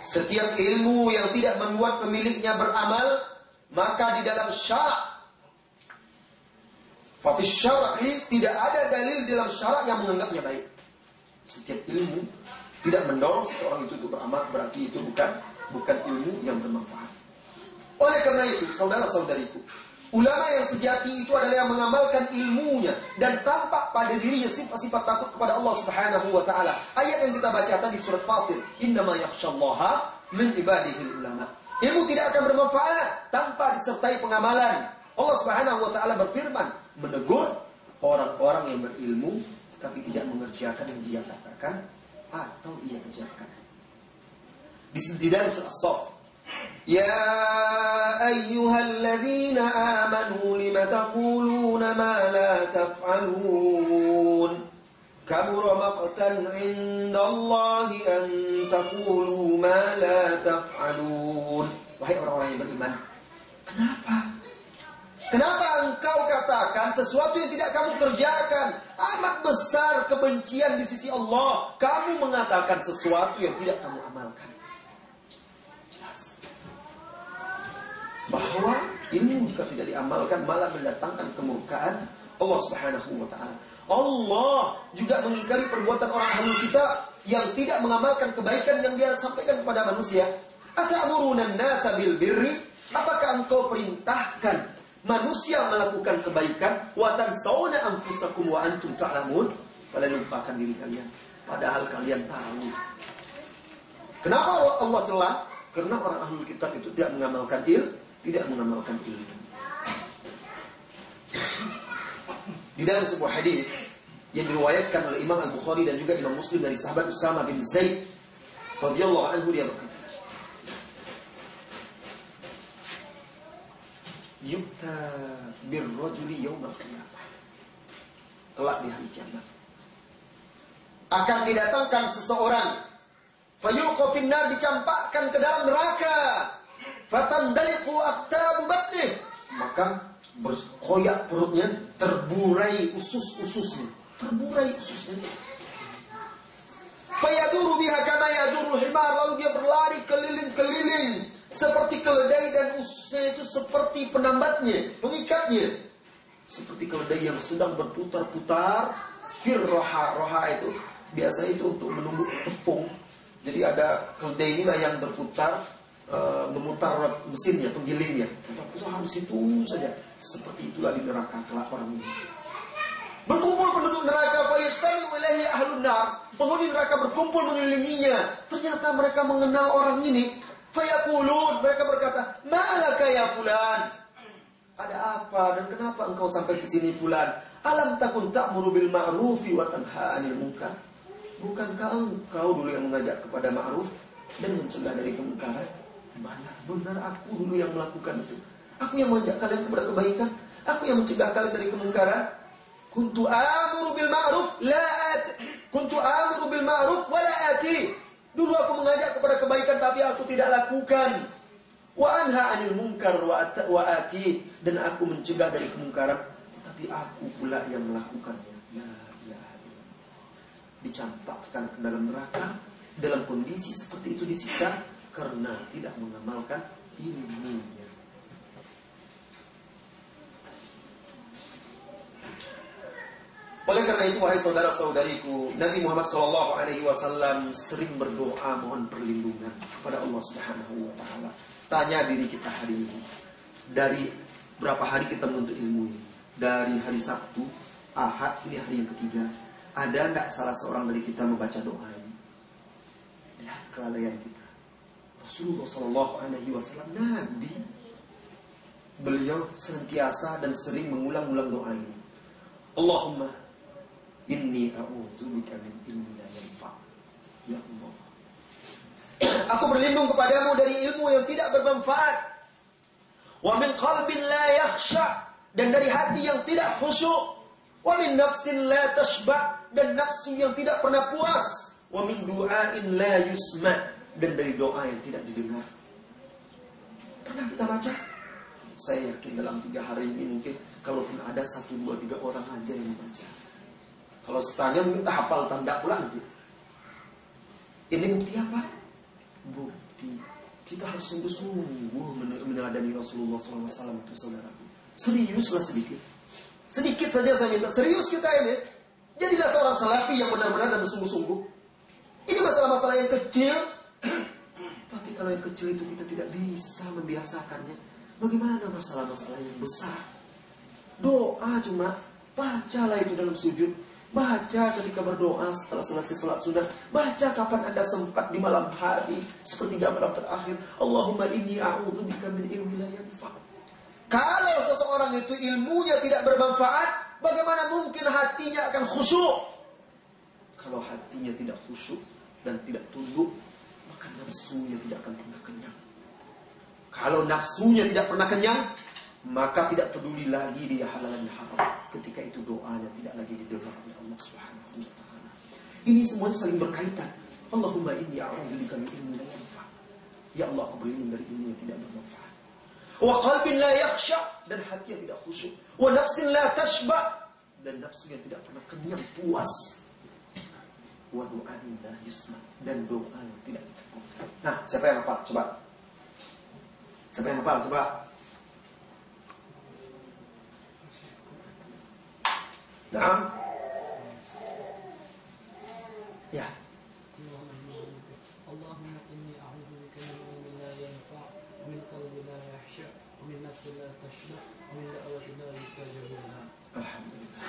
setiap ilmu yang tidak membuat pemiliknya beramal maka di dalam syarak Fafis syar'i tidak ada dalil dalam syarak yang menganggapnya baik. Setiap ilmu tidak mendorong seseorang itu untuk beramal berarti itu bukan bukan ilmu yang bermanfaat. Oleh karena itu, saudara-saudariku, Ulama yang sejati itu adalah yang mengamalkan ilmunya dan tampak pada dirinya sifat-sifat takut kepada Allah Subhanahu wa taala. Ayat yang kita baca tadi surat Fatir, "Innama yakhsyallaha min ibadihi ulama." Ilmu tidak akan bermanfaat tanpa disertai pengamalan. Allah Subhanahu wa taala berfirman, menegur orang-orang yang berilmu tapi tidak mengerjakan yang dia katakan atau ia kerjakan. Di dalam surat As-Saff يا أيها الذين آمنوا لم تقولون ما لا تفعلون كبر مقتا عند الله أن تقولوا ما لا تفعلون Wahai orang-orang yang beriman Kenapa? Kenapa engkau katakan sesuatu yang tidak kamu kerjakan Amat besar kebencian di sisi Allah Kamu mengatakan sesuatu yang tidak kamu amalkan bahwa ilmu jika tidak diamalkan malah mendatangkan kemurkaan Allah Subhanahu wa taala. Allah juga mengingkari perbuatan orang ahli kita yang tidak mengamalkan kebaikan yang dia sampaikan kepada manusia. Ata'muruna nasa bil birri? Apakah engkau perintahkan manusia melakukan kebaikan wa tansawna anfusakum wa antum ta'lamun? Kalian lupakan diri kalian padahal kalian tahu. Kenapa Allah celah? Karena orang ahli kitab itu tidak mengamalkan il, tidak mengamalkan ilmu. Di dalam sebuah hadis yang diriwayatkan oleh Imam Al-Bukhari dan juga Imam Muslim dari sahabat Usama bin Zaid radhiyallahu anhu dia berkata Yukta birrajuli yawmal qiyamah. Kelak di hari kiamat. Akan didatangkan seseorang. Fayulqa finnar dicampakkan ke dalam neraka. Fatandaliqu aqtabu batnih. Maka berkoyak perutnya, terburai usus-ususnya, terburai ususnya. Fayaduru biha kama yaduru himar lalu dia berlari keliling-keliling seperti keledai dan ususnya itu seperti penambatnya, pengikatnya. Seperti keledai yang sedang berputar-putar fir roha, roha itu biasa itu untuk menunggu tepung. Jadi ada keledai inilah yang berputar uh, memutar mesinnya, penggilingnya. Putar-putar harus itu saja. Seperti itulah di neraka kelak ini. Berkumpul penduduk neraka fayastami ilahi ahlun nar. Penghuni neraka berkumpul mengelilinginya. Ternyata mereka mengenal orang ini. Fayaqulun, mereka berkata, "Ma'alaka ya fulan?" Ada apa dan kenapa engkau sampai ke sini fulan? Alam takun ta'muru bil ma'rufi wa tanha 'anil munkar? Bukankah engkau dulu yang mengajak kepada ma'ruf dan mencegah dari kemungkaran? Mana benar aku dulu yang melakukan itu? Aku yang mengajak kalian kepada kebaikan. Aku yang mencegah kalian dari kemungkaran. Kuntu amuru bil ma'ruf la at. Kuntu amuru bil ma'ruf wa la ati. Dulu aku mengajak kepada kebaikan tapi aku tidak lakukan. Wa anha 'anil munkar wa ati dan aku mencegah dari kemungkaran tapi aku pula yang melakukannya. La ilaha Dicampakkan ke dalam neraka dalam kondisi seperti itu disiksa karena tidak mengamalkan ilmunya. Oleh karena itu wahai saudara-saudariku, Nabi Muhammad SAW alaihi wasallam sering berdoa mohon perlindungan kepada Allah Subhanahu wa taala. Tanya diri kita hari ini. Dari berapa hari kita menuntut ilmu ini? Dari hari Sabtu, Ahad, ini hari yang ketiga. Ada enggak salah seorang dari kita membaca doa ini? Lihat kelalaian kita. Rasulullah SAW alaihi wasallam Nabi beliau senantiasa dan sering mengulang-ulang doa ini. Allahumma a'udzubika min ilmi la yanfa. Ya Allah. Aku berlindung kepadamu dari ilmu yang tidak bermanfaat. Wa min qalbin la yakhsha dan dari hati yang tidak khusyuk. Wa min nafsin la tashba dan nafsu yang tidak pernah puas. Wa min du'ain la yusma dan dari doa yang tidak didengar. Pernah kita baca? Saya yakin dalam tiga hari ini mungkin kalaupun ada satu dua tiga orang aja yang membaca. Kalau setanya mungkin tak hafal tanda pula nanti. Ini bukti apa? Bukti kita harus sungguh-sungguh meneladani Rasulullah SAW itu saudaraku. Seriuslah sedikit. Sedikit saja saya minta. Serius kita ini. Jadilah seorang salafi yang benar-benar dan bersungguh-sungguh. Ini masalah-masalah yang kecil. Tapi kalau yang kecil itu kita tidak bisa membiasakannya. Bagaimana masalah-masalah yang besar? Doa cuma bacalah itu dalam sujud. Baca ketika berdoa setelah selesai sholat sunnah. Baca kapan anda sempat di malam hari. Seperti malam terakhir. Allahumma inni a'udzubika min ilmi la yanfa. Kalau seseorang itu ilmunya tidak bermanfaat. Bagaimana mungkin hatinya akan khusyuk? Kalau hatinya tidak khusyuk dan tidak tunduk. Maka nafsunya tidak akan pernah kenyang. Kalau nafsunya tidak pernah kenyang. Maka tidak peduli lagi dia halal dan haram. Ketika itu doanya tidak lagi didengar oleh Allah Subhanahu wa taala. Ini semuanya saling berkaitan. Allahumma inni a'udzubika min ilmin la yanfa. Ya Allah, aku berlindung dari ilmu yang tidak bermanfaat. Wa qalbin la yakhsha dan hati yang tidak khusyuk. Wa nafsin la tashba dan nafsu yang tidak pernah kenyang puas. Wa du'ain la yusma dan doa yang tidak dikabulkan. Nah, siapa yang hafal? Coba. Siapa yang hafal? Coba. Nah. Ya. Allahumma inni a'udzu bika min ilmin la yanfa' wa min qalbin la yahsha wa min nafsin la tashba' wa min da'watin la yustajab. Alhamdulillah.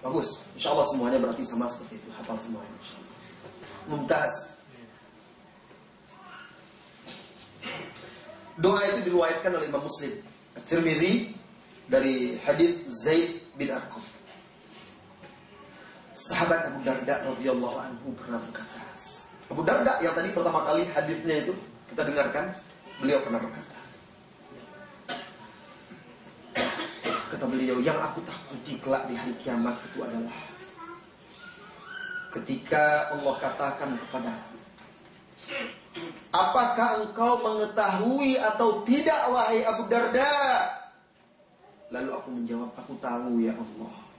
Bagus. Insyaallah semuanya berarti sama seperti itu. Hafal semuanya insyaallah. Mumtaz. Doa itu diriwayatkan oleh Imam Muslim. At-Tirmidzi dari hadis Zaid bin Arqam. Sahabat Abu Darda radhiyallahu anhu pernah berkata, Abu Darda yang tadi pertama kali hadisnya itu kita dengarkan, beliau pernah berkata, Kata beliau, yang aku takuti kelak di hari kiamat itu adalah ketika Allah katakan kepadaku, Apakah engkau mengetahui atau tidak wahai Abu Darda? Lalu aku menjawab, aku tahu ya Allah.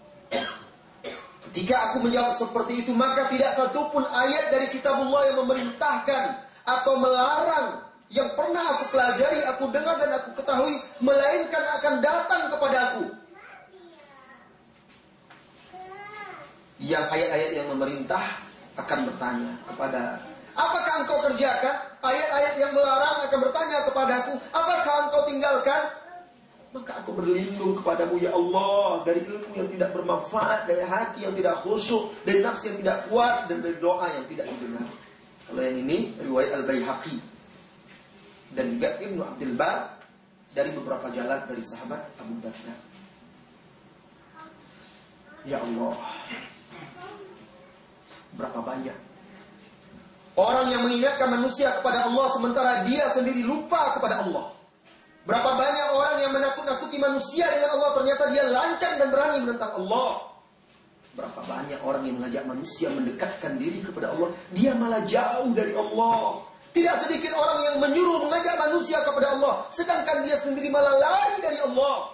Ketika aku menjawab seperti itu, maka tidak satupun ayat dari kitabullah yang memerintahkan atau melarang yang pernah aku pelajari, aku dengar dan aku ketahui, melainkan akan datang kepada aku. Yang ayat-ayat yang memerintah akan bertanya kepada Apakah engkau kerjakan? Ayat-ayat yang melarang akan bertanya kepadaku, apakah engkau tinggalkan? Maka aku berlindung kepadamu ya Allah dari ilmu yang tidak bermanfaat, dari hati yang tidak khusyuk, dari nafsu yang tidak puas, dan dari doa yang tidak didengar. Kalau yang ini riwayat Al-Baihaqi dan juga Ibnu Abdul Bar dari beberapa jalan dari sahabat Abu Darda. Ya Allah, berapa banyak orang yang mengingatkan manusia kepada Allah sementara dia sendiri lupa kepada Allah. Berapa banyak orang yang menakut-nakuti manusia dengan Allah ternyata dia lancang dan berani menentang Allah. Berapa banyak orang yang mengajak manusia mendekatkan diri kepada Allah, dia malah jauh dari Allah. Tidak sedikit orang yang menyuruh mengajak manusia kepada Allah, sedangkan dia sendiri malah lari dari Allah.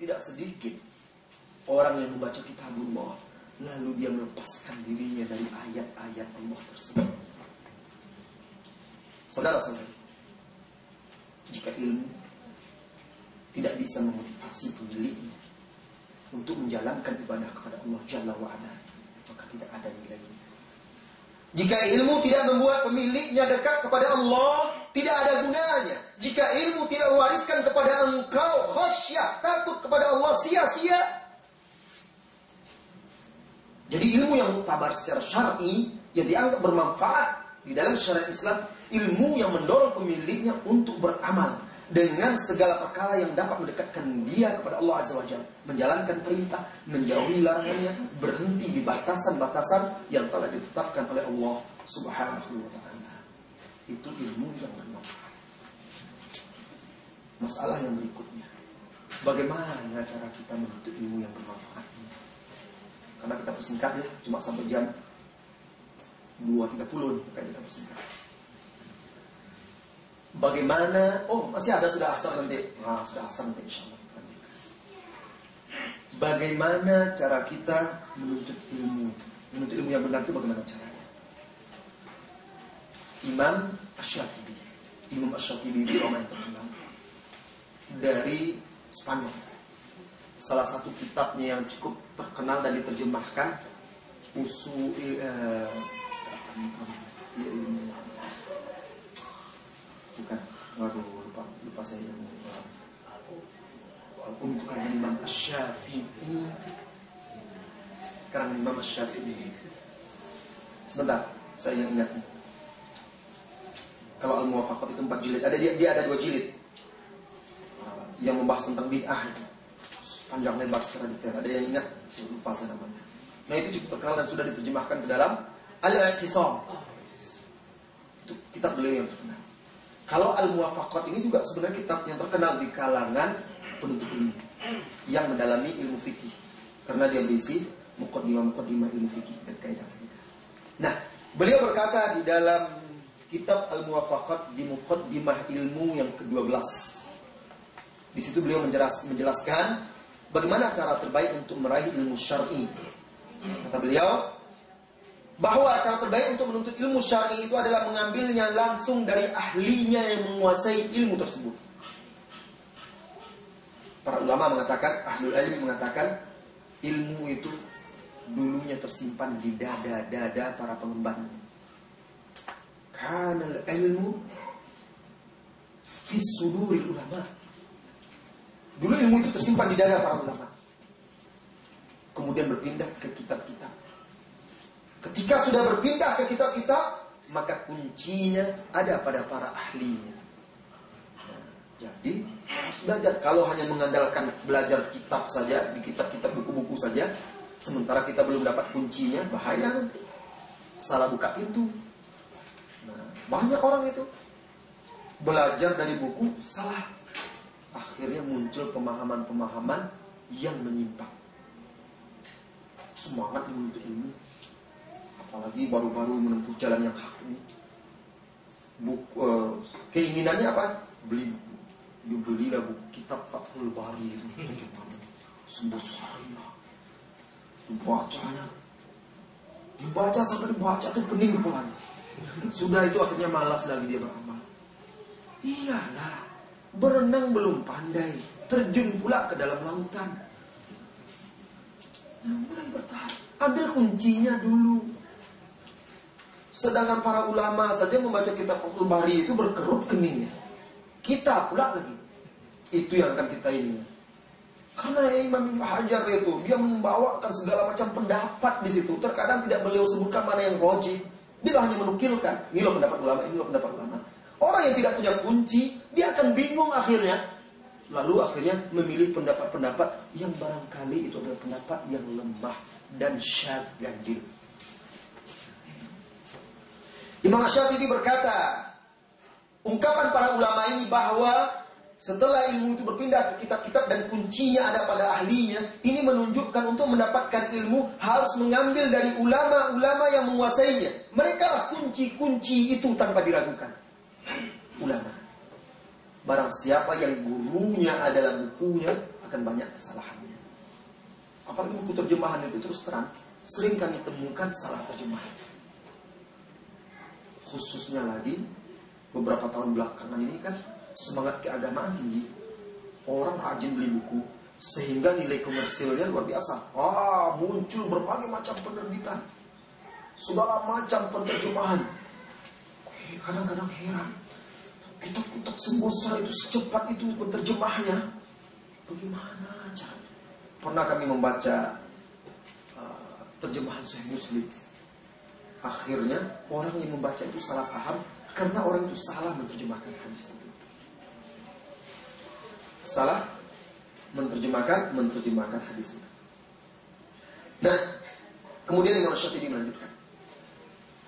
Tidak sedikit orang yang membaca kitabullah, lalu dia melepaskan dirinya dari ayat-ayat Allah tersebut. Saudara-saudari, jika ilmu tidak bisa memotivasi pemiliknya untuk menjalankan ibadah kepada Allah Jalla wa'ala, maka tidak ada nilainya. Jika ilmu tidak membuat pemiliknya dekat kepada Allah, tidak ada gunanya. Jika ilmu tidak mewariskan kepada engkau khasyah, takut kepada Allah sia-sia. Jadi ilmu yang mutabar secara syar'i yang dianggap bermanfaat di dalam syariat Islam, ilmu yang mendorong pemiliknya untuk beramal dengan segala perkara yang dapat mendekatkan dia kepada Allah Azza wa Jalla, menjalankan perintah, menjauhi larangannya, berhenti di batasan-batasan yang telah ditetapkan oleh Allah Subhanahu wa taala. Itu ilmu yang bermanfaat. Masalah yang berikutnya, bagaimana cara kita menuntut ilmu yang bermanfaat? Karena kita persingkat ya, cuma sampai jam 2.30 kayak kita persingkat. Bagaimana? Oh, masih ada sudah asar nanti. Nah, sudah asar nanti insya Allah. Bagaimana cara kita menuntut ilmu? Menuntut ilmu yang benar itu bagaimana caranya? Imam Ash-Shatibi. Imam Ash-Shatibi itu orang yang terkenal dari Spanyol. Salah satu kitabnya yang cukup terkenal dan diterjemahkan usul eh, ilmu bukan. Waduh lupa lupa saya yang walaupun itu karena Imam Ash-Syafi'i karena Imam Ash-Syafi'i sebentar saya ingat kalau Al-Muwafaqat itu empat jilid. Ada dia, dia ada dua jilid. Yang membahas tentang bid'ah itu. Panjang lebar secara detail. Ada yang ingat? Saya lupa saya namanya. Nah itu cukup terkenal dan sudah diterjemahkan ke dalam Al-I'tisam. Itu kitab beliau yang terkenal kalau Al-Muwafaqat ini juga sebenarnya kitab yang terkenal di kalangan penuntut ilmu yang mendalami ilmu fikih karena dia berisi mukaddimah-mukaddimah ilmu fikih dan kaidah-kaidah. Nah, beliau berkata di dalam kitab Al-Muwafaqat di mukaddimah ilmu yang ke-12. Di situ beliau menjelas, menjelaskan bagaimana cara terbaik untuk meraih ilmu syar'i. Kata beliau, bahwa cara terbaik untuk menuntut ilmu syar'i itu adalah mengambilnya langsung dari ahlinya yang menguasai ilmu tersebut. Para ulama mengatakan, ahli ilmu mengatakan, ilmu itu dulunya tersimpan di dada-dada para pengemban. Karena ilmu fis suduril ulama. Dulu ilmu itu tersimpan di dada para ulama. Kemudian berpindah ke kitab-kitab. Ketika sudah berpindah ke kitab-kitab, maka kuncinya ada pada para ahlinya. Nah, jadi harus belajar. Kalau hanya mengandalkan belajar kitab saja, di kitab-kitab buku-buku saja, sementara kita belum dapat kuncinya, bahaya nanti. Salah buka pintu. Nah, banyak orang itu belajar dari buku salah. Akhirnya muncul pemahaman-pemahaman yang menyimpang. Semangat menuntut ilmu, apalagi baru-baru menempuh jalan yang hak ini. Buku, uh, keinginannya apa? Beli buku. Dibelilah buku kitab Fathul Bari itu terjemahan sebesar Dibacanya. Dibaca sampai dibaca tuh pening kepalanya. Sudah itu akhirnya malas lagi dia beramal. Iyalah, berenang belum pandai, terjun pula ke dalam lautan. Nah, mulai bertahap. Ambil kuncinya dulu. Sedangkan para ulama saja membaca kitab Fathul Bari itu berkerut keningnya. Kita pula lagi. Itu yang akan kita ini. Karena Imam Ibn Hajar itu dia membawakan segala macam pendapat di situ. Terkadang tidak beliau sebutkan mana yang rojih. Dia hanya menukilkan. Ini loh pendapat ulama, ini loh pendapat ulama. Orang yang tidak punya kunci, dia akan bingung akhirnya. Lalu akhirnya memilih pendapat-pendapat yang barangkali itu adalah pendapat yang lemah dan syad ganjil. Imam Syafi'i berkata, ungkapan para ulama ini bahwa setelah ilmu itu berpindah ke kitab-kitab dan kuncinya ada pada ahlinya, ini menunjukkan untuk mendapatkan ilmu harus mengambil dari ulama-ulama yang menguasainya. Mereka kunci-kunci itu tanpa diragukan. Ulama. Barang siapa yang gurunya adalah bukunya akan banyak kesalahannya. Apalagi buku terjemahan itu terus terang sering kami temukan salah terjemahan khususnya lagi beberapa tahun belakangan ini kan semangat keagamaan tinggi. Orang rajin beli buku sehingga nilai komersilnya luar biasa. Ah, muncul berbagai macam penerbitan. Segala macam penterjemahan. Kadang-kadang heran. Kitab-kitab sebesar itu secepat itu penterjemahnya. Bagaimana caranya? Pernah kami membaca uh, terjemahan Sahih Muslim Akhirnya orang yang membaca itu salah paham karena orang itu salah menerjemahkan hadis itu. Salah menerjemahkan menerjemahkan hadis itu. Nah, kemudian Imam Syafi'i melanjutkan.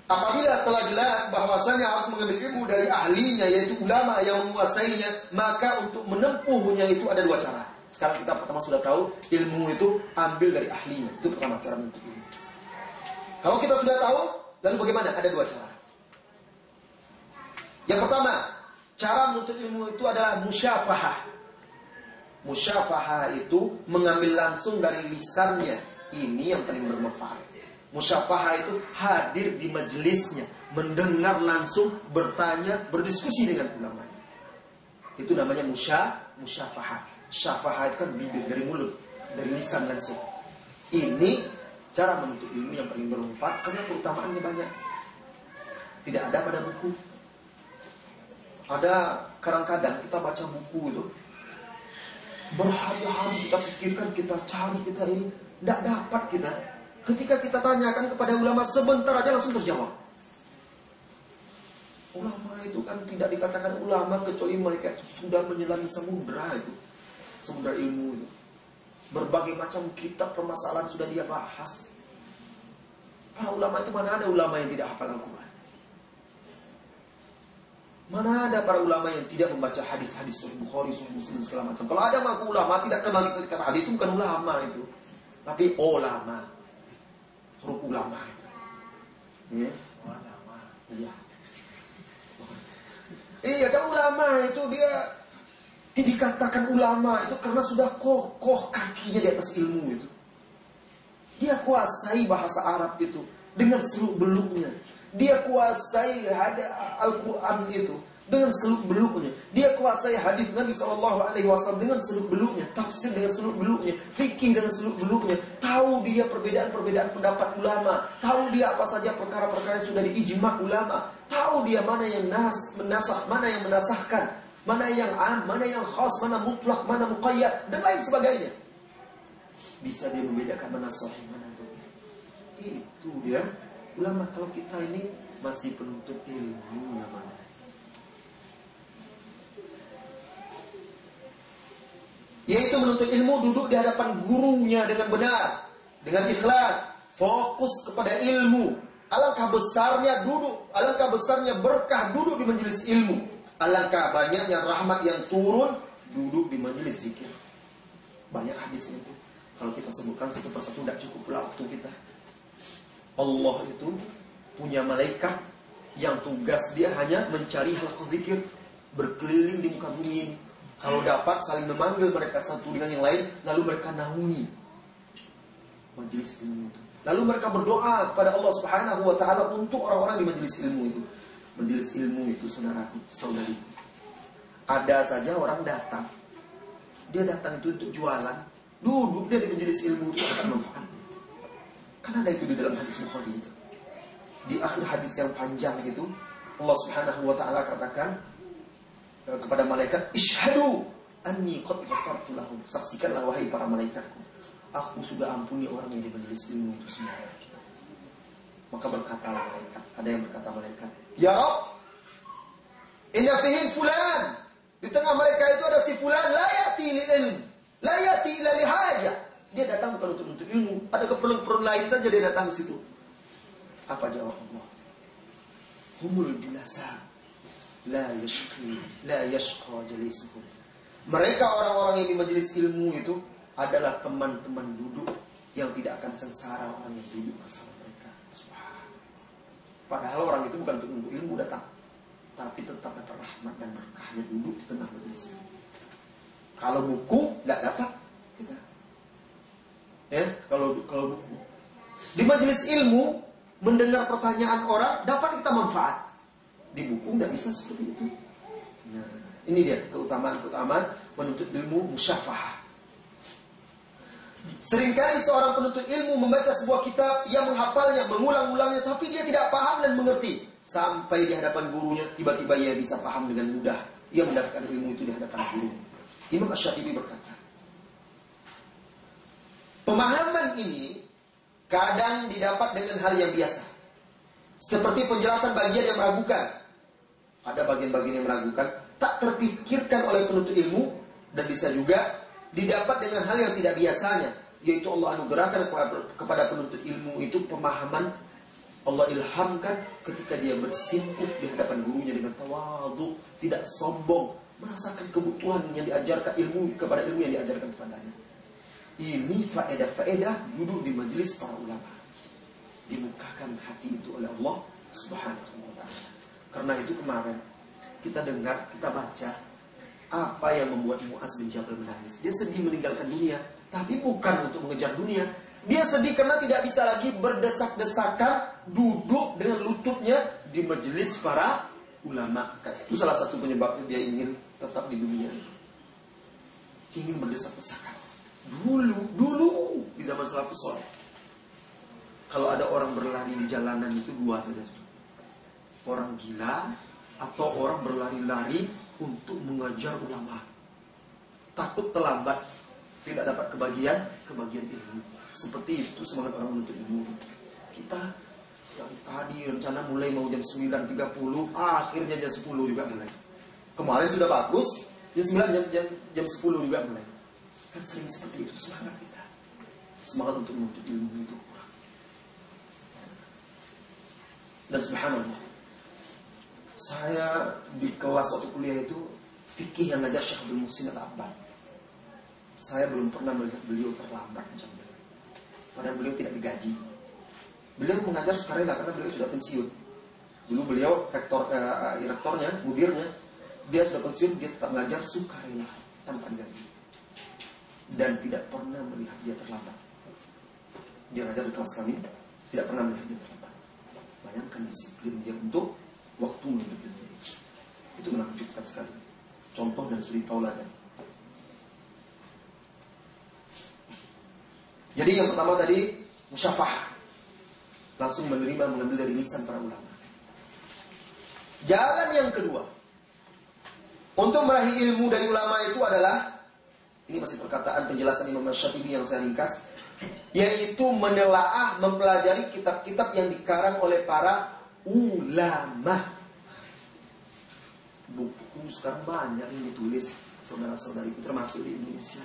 Apabila telah jelas bahwasanya harus mengambil ilmu dari ahlinya yaitu ulama yang menguasainya, maka untuk menempuhnya itu ada dua cara. Sekarang kita pertama sudah tahu ilmu itu ambil dari ahlinya. Itu pertama cara menuntut ilmu. Kalau kita sudah tahu, Lalu bagaimana? Ada dua cara. Yang pertama, cara menuntut ilmu itu adalah musyafahah. Musyafahah itu mengambil langsung dari lisannya. Ini yang paling bermanfaat. Musyafahah itu hadir di majelisnya, mendengar langsung, bertanya, berdiskusi dengan ulama. Itu namanya musya, musyafahah. Syafahah itu kan bibir dari mulut, dari lisan langsung. Ini cara menuntut ilmu yang paling bermanfaat karena keutamaannya banyak. Tidak ada pada buku. Ada kadang-kadang kita baca buku itu berhari-hari kita pikirkan, kita cari, kita ini tidak dapat kita. Ketika kita tanyakan kepada ulama sebentar aja langsung terjawab. Ulama itu kan tidak dikatakan ulama kecuali mereka itu sudah menyelami samudra itu, samudra ilmu itu. Berbagai macam kitab permasalahan sudah dia bahas. Para ulama itu mana ada ulama yang tidak hafal Al-Quran? Mana ada para ulama yang tidak membaca hadis-hadis Sahih Bukhari, Sahih Muslim segala macam. Kalau ada mengaku ulama tidak kenal kita kata hadis itu bukan ulama itu, tapi ulama, huruf ulama itu. Ya. Iya. Iya kan ulama itu dia dikatakan ulama itu karena sudah kokoh kakinya di atas ilmu itu. Dia kuasai bahasa Arab itu dengan seluk beluknya. Dia kuasai ada Al-Quran itu dengan seluk beluknya. Dia kuasai hadis Nabi Shallallahu Alaihi Wasallam dengan seluk beluknya, tafsir dengan seluk beluknya, fikih dengan seluk beluknya. Tahu dia perbedaan-perbedaan pendapat ulama, tahu dia apa saja perkara-perkara yang sudah diijma ulama, tahu dia mana yang nas menasah, mana yang menasahkan, mana yang am, mana yang khas, mana mutlak, mana muqayyad dan lain sebagainya. Bisa dia membedakan mana sahih, mana dhaif. Itu dia ulama kalau kita ini masih penuntut ilmu namanya. Yaitu menuntut ilmu duduk di hadapan gurunya dengan benar, dengan ikhlas, fokus kepada ilmu. Alangkah besarnya duduk, alangkah besarnya berkah duduk di majelis ilmu. Alangkah banyaknya rahmat yang turun duduk di majelis zikir. Banyak hadis itu. Kalau kita sebutkan satu persatu tidak cukup pula waktu kita. Allah itu punya malaikat yang tugas dia hanya mencari hal zikir berkeliling di muka bumi ini kalau dapat saling memanggil mereka satu dengan yang lain, lalu mereka naungi majelis ilmu itu. Lalu mereka berdoa kepada Allah Subhanahu wa taala untuk orang-orang di majelis ilmu itu. Majelis ilmu itu saudaraku, saudari. Ada saja orang datang. Dia datang itu untuk jualan. Duduk dia di majelis ilmu itu akan manfaatnya. Kan ada itu di dalam hadis Bukhari itu. Di akhir hadis yang panjang itu, Allah Subhanahu wa taala katakan, Eh, kepada malaikat, "Ishhadu anni qad ghafartu lahum." Saksikanlah wahai para malaikatku, aku sudah ampuni orang yang di majelis ilmu itu semua. Maka berkatalah malaikat, ada yang berkata malaikat, "Ya Rabb, inna fihim fulan." Di tengah mereka itu ada si fulan la yati lil ilm, la ila li haja. Dia datang bukan untuk untuk ilmu, ada keperluan-keperluan lain saja dia datang ke situ. Apa jawab Allah? Humul julasa la yashqi la yashqa jalisuhum. Mereka orang-orang yang di majelis ilmu itu adalah teman-teman duduk yang tidak akan sengsara orang yang duduk bersama. Padahal orang itu bukan untuk ilmu datang, tapi tetap dapat rahmat dan berkahnya duduk di tengah majelis. Kalau buku tidak dapat kita. Ya, kalau kalau buku di majelis ilmu mendengar pertanyaan orang dapat kita manfaat di buku nggak bisa seperti itu. Nah, ini dia keutamaan-keutamaan menuntut ilmu musyafah. Seringkali seorang penuntut ilmu membaca sebuah kitab, ia menghafalnya, mengulang-ulangnya, tapi dia tidak paham dan mengerti. Sampai di hadapan gurunya, tiba-tiba ia bisa paham dengan mudah. Ia mendapatkan ilmu itu di hadapan guru. Imam Ash-Shatibi berkata, Pemahaman ini kadang didapat dengan hal yang biasa. Seperti penjelasan bagian yang meragukan ada bagian-bagian yang meragukan, tak terpikirkan oleh penuntut ilmu dan bisa juga didapat dengan hal yang tidak biasanya, yaitu Allah anugerahkan kepada penuntut ilmu itu pemahaman Allah ilhamkan ketika dia bersimpuh di hadapan gurunya dengan tawadu, tidak sombong, merasakan kebutuhan yang diajarkan ilmu kepada ilmu yang diajarkan kepadanya. Ini faedah-faedah duduk di majelis para ulama. Dimukakan hati itu oleh Allah Subhanahu wa taala. Karena itu kemarin kita dengar, kita baca apa yang membuat Muaz bin Jabal menangis. Dia sedih meninggalkan dunia, tapi bukan untuk mengejar dunia. Dia sedih karena tidak bisa lagi berdesak-desakan duduk dengan lututnya di majelis para ulama. Itu salah satu penyebabnya dia ingin tetap di dunia. Ingin berdesak-desakan. Dulu, dulu di zaman salafus soleh. Kalau ada orang berlari di jalanan itu dua saja orang gila atau orang berlari-lari untuk mengajar ulama. Takut terlambat, tidak dapat kebagian, kebagian ilmu. Seperti itu semangat orang menuntut ilmu. Kita yang tadi rencana mulai mau jam 9.30, akhirnya jam 10 juga mulai. Kemarin sudah bagus, jam 9 jam, jam, jam 10 juga mulai. Kan sering seperti itu semangat kita. Semangat untuk menuntut ilmu itu kurang. Dan subhanallah, saya di kelas waktu kuliah itu fikih yang ngajar Syekh Abdul Musin al Abbad. Saya belum pernah melihat beliau terlambat macam itu. Padahal beliau tidak digaji. Beliau mengajar sukarela karena beliau sudah pensiun. Dulu beliau rektor eh, eh, rektornya, mudirnya, dia sudah pensiun, dia tetap mengajar sukarela tanpa digaji. Dan tidak pernah melihat dia terlambat. Dia ngajar di kelas kami, tidak pernah melihat dia terlambat. Bayangkan disiplin dia untuk waktu menuntut ilmu. Itu menakjubkan sekali. Contoh dari suri tauladan. Jadi yang pertama tadi musyafah. Langsung menerima mengambil dari lisan para ulama. Jalan yang kedua. Untuk meraih ilmu dari ulama itu adalah ini masih perkataan penjelasan Imam Syafi'i yang saya ringkas yaitu menelaah mempelajari kitab-kitab yang dikarang oleh para ulama. Buku sekarang banyak yang ditulis saudara-saudariku termasuk di Indonesia.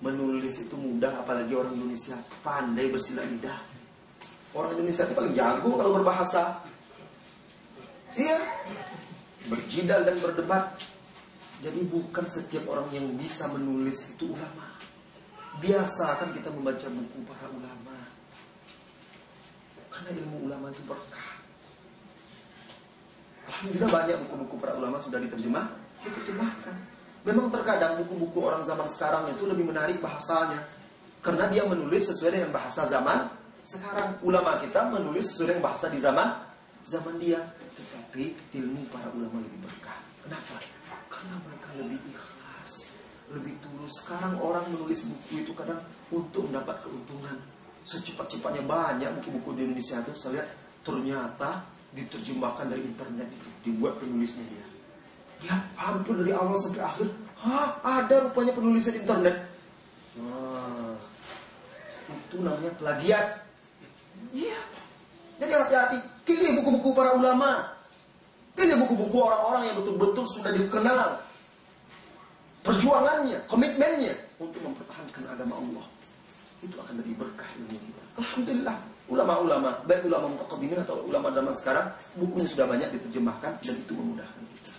Menulis itu mudah apalagi orang Indonesia pandai bersilat lidah. Orang Indonesia itu paling jago kalau berbahasa. Iya. Berjidal dan berdebat. Jadi bukan setiap orang yang bisa menulis itu ulama. Biasa kan kita membaca buku para ulama. Karena ilmu ulama itu berkah. Alhamdulillah banyak buku-buku para ulama sudah diterjemah, diterjemahkan. Memang terkadang buku-buku orang zaman sekarang itu lebih menarik bahasanya. Karena dia menulis sesuai dengan bahasa zaman sekarang. Ulama kita menulis sesuai dengan bahasa di zaman zaman dia. Tetapi ilmu para ulama lebih berkah. Kenapa? Karena mereka lebih ikhlas, lebih tulus. Sekarang orang menulis buku itu kadang untuk mendapat keuntungan. Secepat-cepatnya banyak buku-buku di Indonesia itu. Saya lihat ternyata diterjemahkan dari internet itu dibuat penulisnya dia. Dia hampir dari awal sampai akhir Hah, ada rupanya penulisnya di internet. Wah, itu namanya plagiat. Iya. Jadi hati-hati. Pilih buku-buku para ulama. Pilih buku-buku orang-orang yang betul-betul sudah dikenal. Perjuangannya komitmennya untuk mempertahankan agama Allah itu akan lebih berkah ilmu kita Alhamdulillah ulama-ulama, baik ulama mutaqaddimin atau ulama zaman sekarang, bukunya sudah banyak diterjemahkan dan itu memudahkan kita.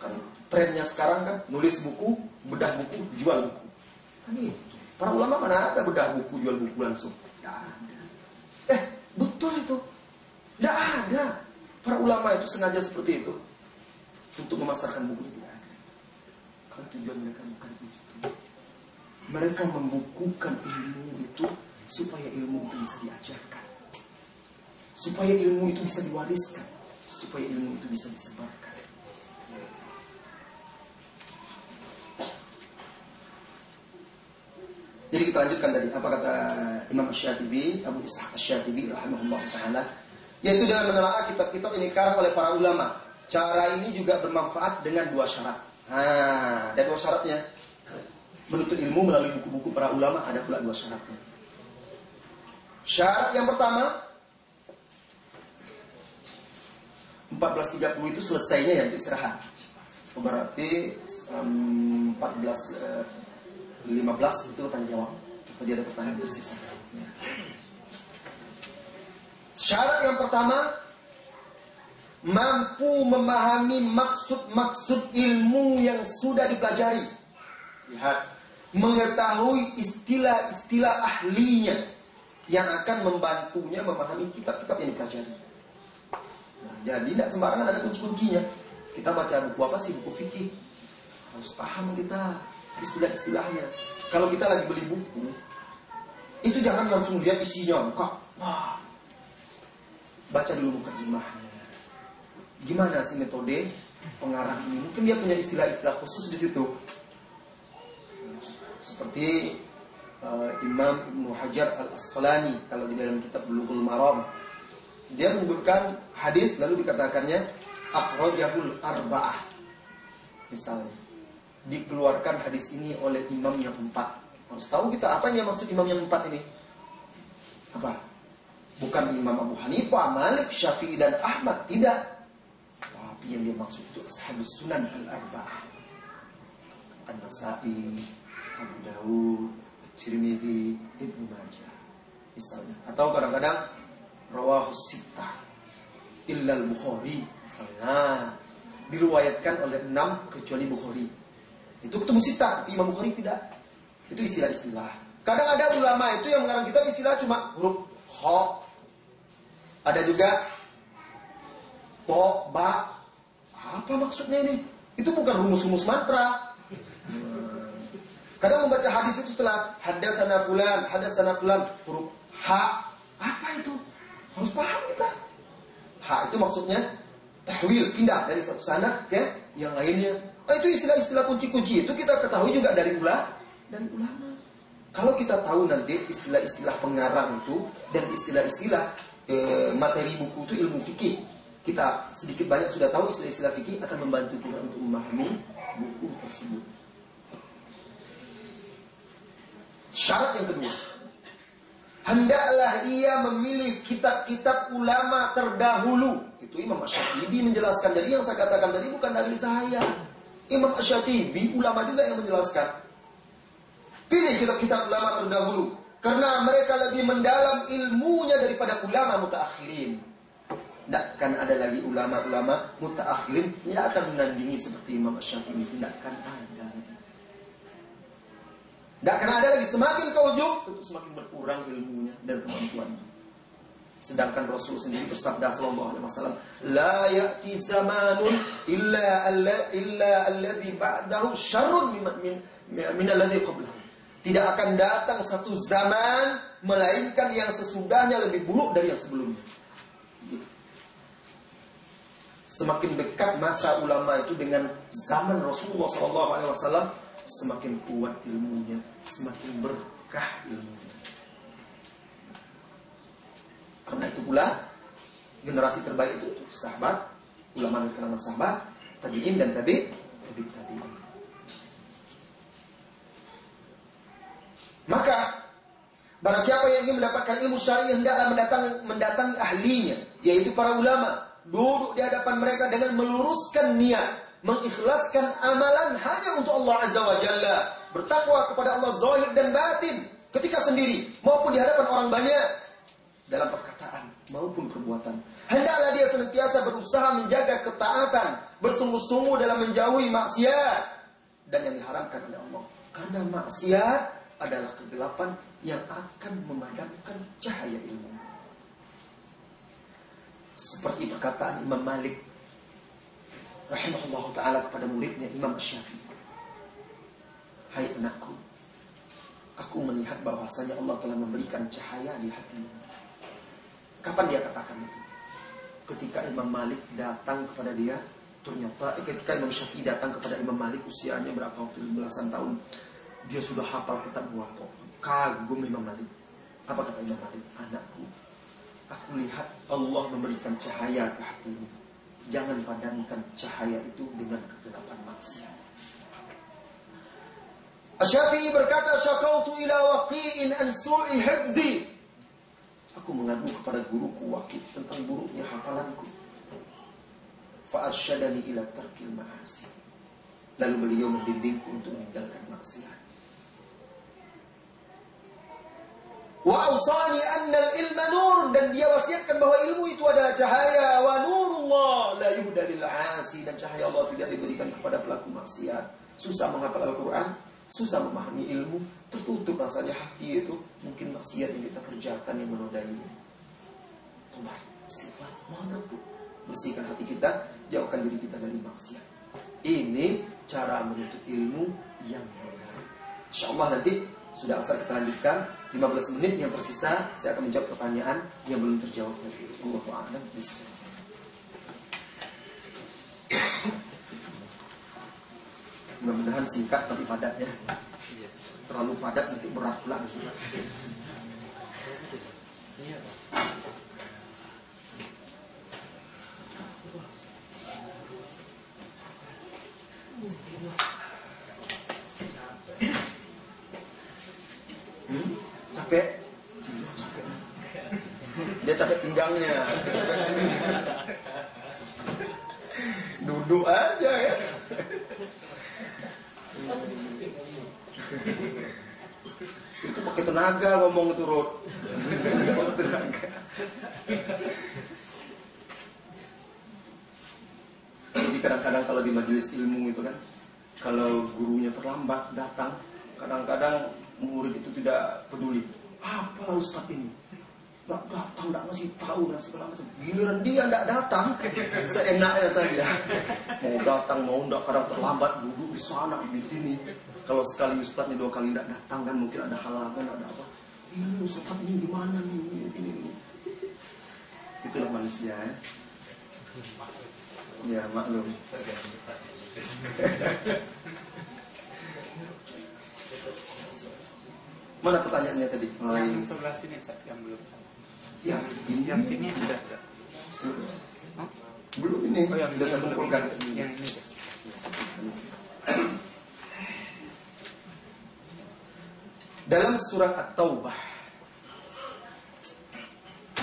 Kan trennya sekarang kan nulis buku, bedah buku, jual buku. Kan. Para ulama mana ada bedah buku, jual buku langsung? Tidak ada. Eh, betul itu. Tidak ada. Para ulama itu sengaja seperti itu. Untuk memasarkan buku itu tidak ada. Kalau tujuan mereka bukan itu. Mereka membukukan ilmu itu supaya ilmu itu bisa diajarkan, supaya ilmu itu bisa diwariskan, supaya ilmu itu bisa disebarkan. Jadi kita lanjutkan dari apa kata Imam Syatibi, Abu Ishaq Syatibi rahimahullah taala, yaitu dengan menelaah kitab-kitab ini karang oleh para ulama. Cara ini juga bermanfaat dengan dua syarat. Nah, ada dua syaratnya. Menuntut ilmu melalui buku-buku para ulama ada pula dua syaratnya. Syarat yang pertama 14.30 itu selesainya ya itu istirahat. Berarti um, 14 uh, 15 itu tanya jawab. Tadi ada pertanyaan tersisa. Ya. Syarat yang pertama mampu memahami maksud-maksud ilmu yang sudah dipelajari. Lihat, mengetahui istilah-istilah ahlinya yang akan membantunya memahami kitab-kitab yang dipelajari. Nah, jadi tidak sembarangan ada kunci-kuncinya. Kita baca buku apa sih? Buku fikih. Harus paham kita istilah-istilahnya. Kalau kita lagi beli buku, itu jangan langsung lihat isinya. Wah, baca dulu mukadimahnya. Gimana sih metode pengarang ini? Mungkin dia punya istilah-istilah khusus di situ. Seperti uh, Imam Ibnu Hajar Al Asqalani kalau di dalam kitab Bulughul Maram. Dia menyebutkan hadis lalu dikatakannya akhrajahul arba'ah misalnya. Dikeluarkan hadis ini oleh imam yang empat. Harus tahu kita apa yang maksud imam yang empat ini? Apa? Bukan Imam Abu Hanifah, Malik, Syafi'i dan Ahmad. Tidak. Tapi yang dia maksud itu ashabus sunan al-arba'ah. An-Nasai, Abu Dawud, Tirmidzi, Ibnu Majah. Misalnya. Atau kadang-kadang rawahus sita illal Bukhari misalnya diriwayatkan oleh enam kecuali Bukhari. Itu ketemu sita, tapi Imam Bukhari tidak. Itu istilah-istilah. Kadang ada ulama itu yang mengarang kita istilah cuma huruf ho. Ada juga po, ba. Apa maksudnya ini? Itu bukan rumus-rumus mantra. Kadang membaca hadis itu setelah hadatsana fulan, hadatsana fulan, huruf ha. Apa itu? Harus paham kita. Ha itu maksudnya tahwil, pindah dari satu sanad ke yang lainnya. Oh, itu istilah-istilah kunci-kunci itu kita ketahui juga dari ulama, dari ulama. Kalau kita tahu nanti istilah-istilah pengarang itu dan istilah-istilah e, materi buku itu ilmu fikih, kita sedikit banyak sudah tahu istilah-istilah fikih akan membantu kita untuk memahami buku tersebut. Syarat yang kedua, hendaklah ia memilih kitab-kitab ulama terdahulu. Itu Imam Syafi'i menjelaskan. Jadi yang saya katakan tadi bukan dari saya. Imam Syafi'i ulama juga yang menjelaskan. Pilih kitab-kitab ulama terdahulu. Karena mereka lebih mendalam ilmunya daripada ulama mutaakhirin. Tidak akan ada lagi ulama-ulama mutaakhirin yang akan menandingi seperti Imam Syafi'i. Tidak akan ada. Tidak akan ada lagi. Semakin kau ujung, tentu semakin berkurang ilmunya dan kemampuannya. Sedangkan Rasul sendiri bersabda sallallahu alaihi wasallam, "La ya'ti zamanun illa alla illa alladhi ba'dahu syarrun min min, alladhi qablahu." Tidak akan datang satu zaman melainkan yang sesudahnya lebih buruk dari yang sebelumnya. Semakin dekat masa ulama itu dengan zaman Rasulullah SAW, semakin kuat ilmunya, semakin berkah ilmunya. Karena itu pula generasi terbaik itu sahabat, ulama dari kalangan sahabat, tabiin dan tabi, tabi tabiin. Maka barang siapa yang ingin mendapatkan ilmu syar'i hendaklah mendatangi, mendatangi ahlinya, yaitu para ulama. Duduk di hadapan mereka dengan meluruskan niat, mengikhlaskan amalan hanya untuk Allah Azza wa Jalla, bertakwa kepada Allah zahir dan batin ketika sendiri maupun di hadapan orang banyak dalam perkataan maupun perbuatan. Hendaklah dia senantiasa berusaha menjaga ketaatan, bersungguh-sungguh dalam menjauhi maksiat dan yang diharamkan oleh Allah. Karena maksiat adalah kegelapan yang akan memadamkan cahaya ilmu. Seperti perkataan Imam Malik rahimahullah taala kepada muridnya Imam Syafi'i. Hai anakku, aku melihat bahwasanya Allah telah memberikan cahaya di hatimu. Kapan dia katakan itu? Ketika Imam Malik datang kepada dia, ternyata eh, ketika Imam Syafi'i datang kepada Imam Malik usianya berapa waktu belasan tahun, dia sudah hafal kitab Muwatta. Kagum Imam Malik. Apa kata Imam Malik? Anakku, aku lihat Allah memberikan cahaya ke hatimu. Jangan padamkan cahaya itu dengan kegelapan maksiat. Asyafi'i berkata, Syakautu ila waqi'in an su'i hifzi. Aku mengadu kepada guruku Waqi' tentang buruknya hafalanku. Fa'arsyadani ila tarkil ma'asi. Lalu beliau membimbingku untuk meninggalkan maksiat. Wa ausani anna ilma nur dan dia wasiatkan bahwa ilmu itu adalah cahaya wa nurullah la yuhda lil asi dan cahaya Allah tidak diberikan kepada pelaku maksiat. Susah menghafal Al-Qur'an, susah memahami ilmu, tertutup rasanya hati itu mungkin maksiat yang kita kerjakan yang menodainya. Tobat, istighfar, mohon ampun. Bersihkan hati kita, jauhkan diri kita dari maksiat. Ini cara menuntut ilmu yang benar. Insyaallah nanti sudah asal kita lanjutkan 15 menit yang tersisa saya akan menjawab pertanyaan yang belum terjawab tadi. Allah a'lam bisa. Mudah-mudahan singkat tapi padat ya. Terlalu padat nanti berat pula. Iya. Dia capek pinggangnya. Duduk aja ya. itu pakai tenaga ngomong tenaga. Jadi kadang-kadang kalau di majelis ilmu itu kan, kalau gurunya terlambat datang, kadang-kadang murid itu tidak peduli. Apa Ustaz ini? nggak datang, nggak ngasih tahu dan segala macam. Giliran dia nggak datang, seenaknya saja. Mau datang, mau nggak kadang terlambat duduk di sana, di sini. Kalau sekali ustadznya dua kali nggak datang kan mungkin ada halangan, ada apa. Ini ustadz ini gimana nih? Ini, ini. Itulah manusia ya. Ya, maklum. Mana pertanyaannya tadi? Yang sebelah sini Ustaz, yang belum. Ya, ini Yang sini sudah. Belum ini. oh yang Sudah saya kumpulkan. Yang ini. Dalam surat At-Taubah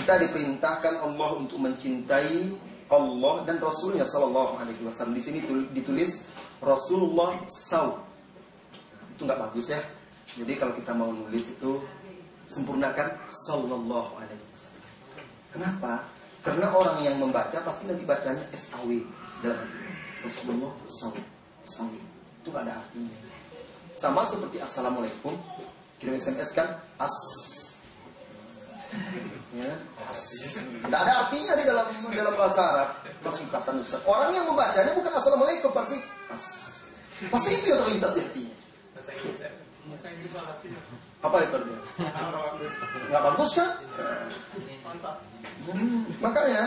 kita diperintahkan Allah untuk mencintai Allah dan Rasulnya Sallallahu Alaihi Wasallam. Di sini tul- ditulis Rasulullah SAW. Itu nggak bagus ya. Jadi kalau kita mau nulis itu sempurnakan Sallallahu Alaihi Wasallam. Kenapa? Karena orang yang membaca pasti nanti bacanya SAW dalam hatinya. Rasulullah SAW. SAW. Itu nggak ada artinya. Sama seperti Assalamualaikum. Kirim SMS kan As. Ya, as. Tidak ada artinya di dalam dalam bahasa Arab. Langsung kata Ustaz. Orang yang membacanya bukan Assalamualaikum pasti As. Pasti itu yang terlintas di hatinya. Apa itu. Nggak bagus kan? Hmm, makanya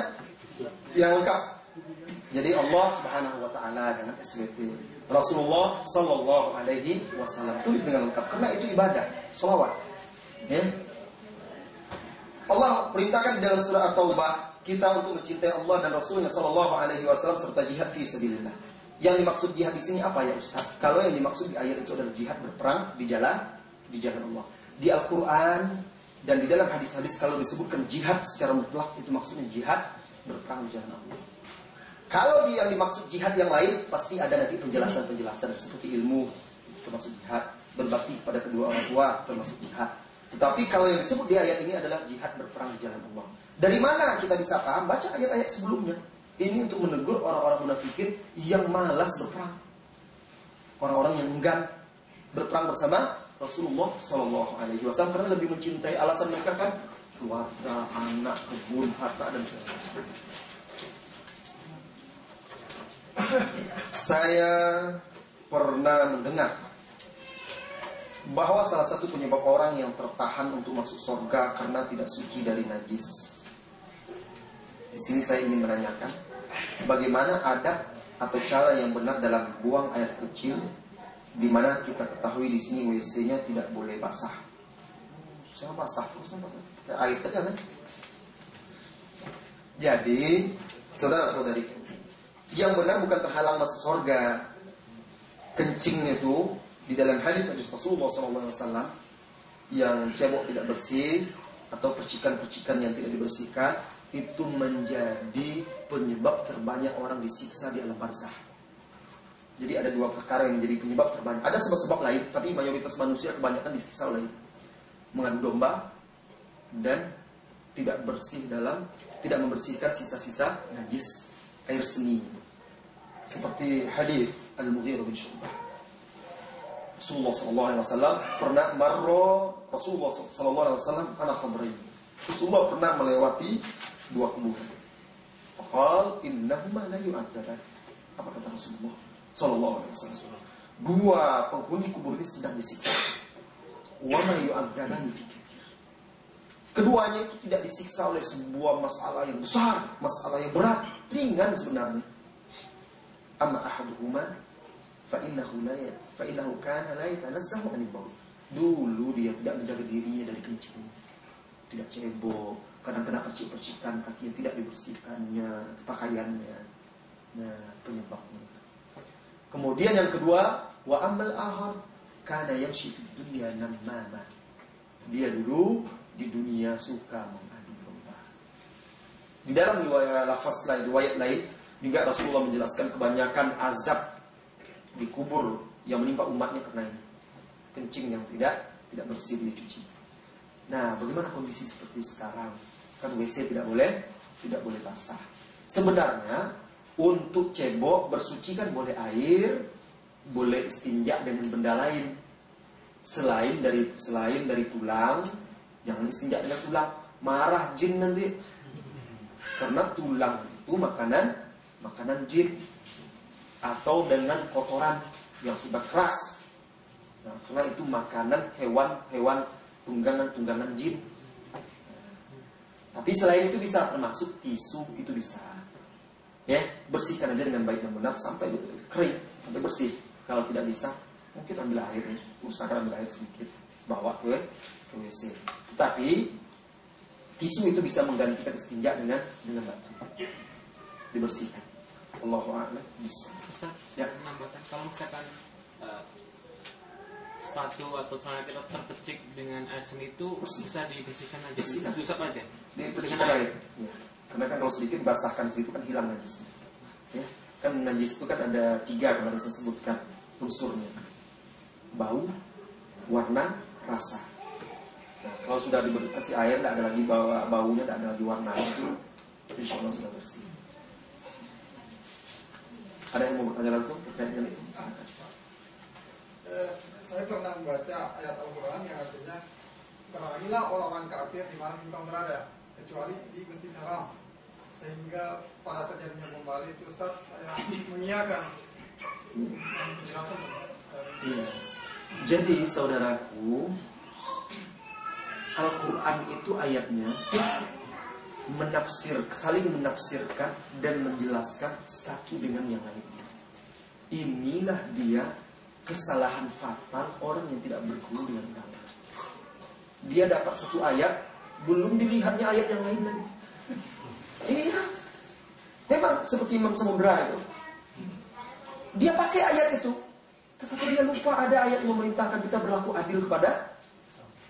yang lengkap. Jadi Allah Subhanahu wa taala jangan SWT. Rasulullah sallallahu alaihi wasallam tulis dengan lengkap karena itu ibadah, selawat. Ya. Allah perintahkan dalam surah At-Taubah kita untuk mencintai Allah dan Rasulnya sallallahu alaihi wasallam serta jihad fi sabilillah. Yang dimaksud jihad di sini apa ya Ustaz? Kalau yang dimaksud di ayat itu adalah jihad berperang di jalan di jalan Allah. Di Al-Qur'an dan di dalam hadis-hadis kalau disebutkan jihad secara mutlak itu maksudnya jihad berperang di jalan Allah. Kalau yang dimaksud jihad yang lain pasti ada nanti penjelasan-penjelasan seperti ilmu termasuk jihad, berbakti kepada kedua orang tua termasuk jihad. Tetapi kalau yang disebut di ayat ini adalah jihad berperang di jalan Allah. Dari mana kita bisa paham? Baca ayat-ayat sebelumnya. Ini untuk menegur orang-orang munafikin yang malas berperang. Orang-orang yang enggan berperang bersama Rasulullah Shallallahu Alaihi Wasallam karena lebih mencintai alasan mereka kan keluarga, anak, kebun, harta dan sebagainya. Saya pernah mendengar bahwa salah satu penyebab orang yang tertahan untuk masuk surga karena tidak suci dari najis. Di sini saya ingin menanyakan bagaimana adab atau cara yang benar dalam buang air kecil di mana kita ketahui di sini WC-nya tidak boleh basah. Saya basah terus basah. Air aja kan. Jadi, saudara-saudari, yang benar bukan terhalang masuk surga. Kencingnya itu di dalam hadis hadis Rasulullah SAW yang cebok tidak bersih atau percikan-percikan yang tidak dibersihkan itu menjadi penyebab terbanyak orang disiksa di alam barzah. Jadi ada dua perkara yang menjadi penyebab terbanyak. Ada sebab-sebab lain, tapi mayoritas manusia kebanyakan disiksa oleh itu. Mengadu domba dan tidak bersih dalam tidak membersihkan sisa-sisa najis air seni. Seperti hadis Al-Mughirah bin Syu'bah. Rasulullah sallallahu alaihi wasallam pernah marro Rasulullah sallallahu alaihi wasallam ala khamrain. Rasulullah pernah melewati dua kuburan. Faqal innahuma la yu'adzaban. Apa kata Rasulullah sallallahu alaihi wasallam? Dua penghuni kubur ini sedang disiksa. Wa ma yu'adzabani fi. Keduanya itu tidak disiksa oleh sebuah masalah yang besar, masalah yang berat, ringan sebenarnya. Amma ahaduhuma fa innahu la ya fa innahu kana la yatanazzahu anil. Dulu dia tidak menjaga dirinya dari kencing. Tidak cebok, kadang kena percik-percikan kaki yang tidak dibersihkannya, pakaiannya. Nah, penyebabnya itu. Kemudian yang kedua, wa amal akhar kana yamshi fid dunya namama. Dia dulu di dunia suka mengadu domba. Di dalam riwayat lafaz lain, riwayat lain juga Rasulullah menjelaskan kebanyakan azab di kubur yang menimpa umatnya karena ini. Kencing yang tidak tidak bersih dicuci. Nah, bagaimana kondisi seperti sekarang? Kan WC tidak boleh tidak boleh basah. Sebenarnya untuk cebok bersuci kan boleh air, boleh istinja dengan benda lain selain dari selain dari tulang, jangan istinja dengan tulang, marah jin nanti. Karena tulang itu makanan makanan jin atau dengan kotoran yang sudah keras. Nah, karena itu makanan hewan-hewan tunggangan-tunggangan jin. Tapi selain itu bisa termasuk tisu itu bisa. Ya, bersihkan aja dengan baik dan benar sampai betul kering, sampai bersih. Kalau tidak bisa, mungkin ambil air nih, usahakan ambil air sedikit, bawa ke ke WC. Tetapi tisu itu bisa menggantikan istinja dengan dengan batu. Dibersihkan. Allahu a'lam bisa. Ustaz, Ya. menambahkan kalau misalkan eh, sepatu atau celana kita terpecik dengan air seni itu Bersih. bisa dibersihkan aja, Bersihkan. diusap aja. Dipercikan air. Ya. Karena kan kalau sedikit dibasahkan sedikit kan hilang najisnya. Ya. Kan najis itu kan ada tiga kemarin saya sebutkan unsurnya. Bau, warna, rasa. Nah, kalau sudah dikasih air, tidak ada lagi bau, baunya, tidak ada lagi warna itu, insya Allah sudah bersih. Ada yang mau bertanya langsung terkait dengan itu? Eh, saya pernah membaca ayat Al-Quran yang artinya Perangilah orang-orang kafir di mana engkau berada Kecuali di Masjid Haram Sehingga pada terjadinya bom itu Ustaz saya mengiyakan Iya. Jadi saudaraku, Al-Quran itu ayatnya menafsir, saling menafsirkan dan menjelaskan satu dengan yang lainnya. Inilah dia kesalahan fatal orang yang tidak berguru dengan ulama. Dia dapat satu ayat, belum dilihatnya ayat yang lain lagi. Iya. Memang seperti Imam Samudra itu. Dia pakai ayat itu, tetapi dia lupa ada ayat yang memerintahkan kita berlaku adil kepada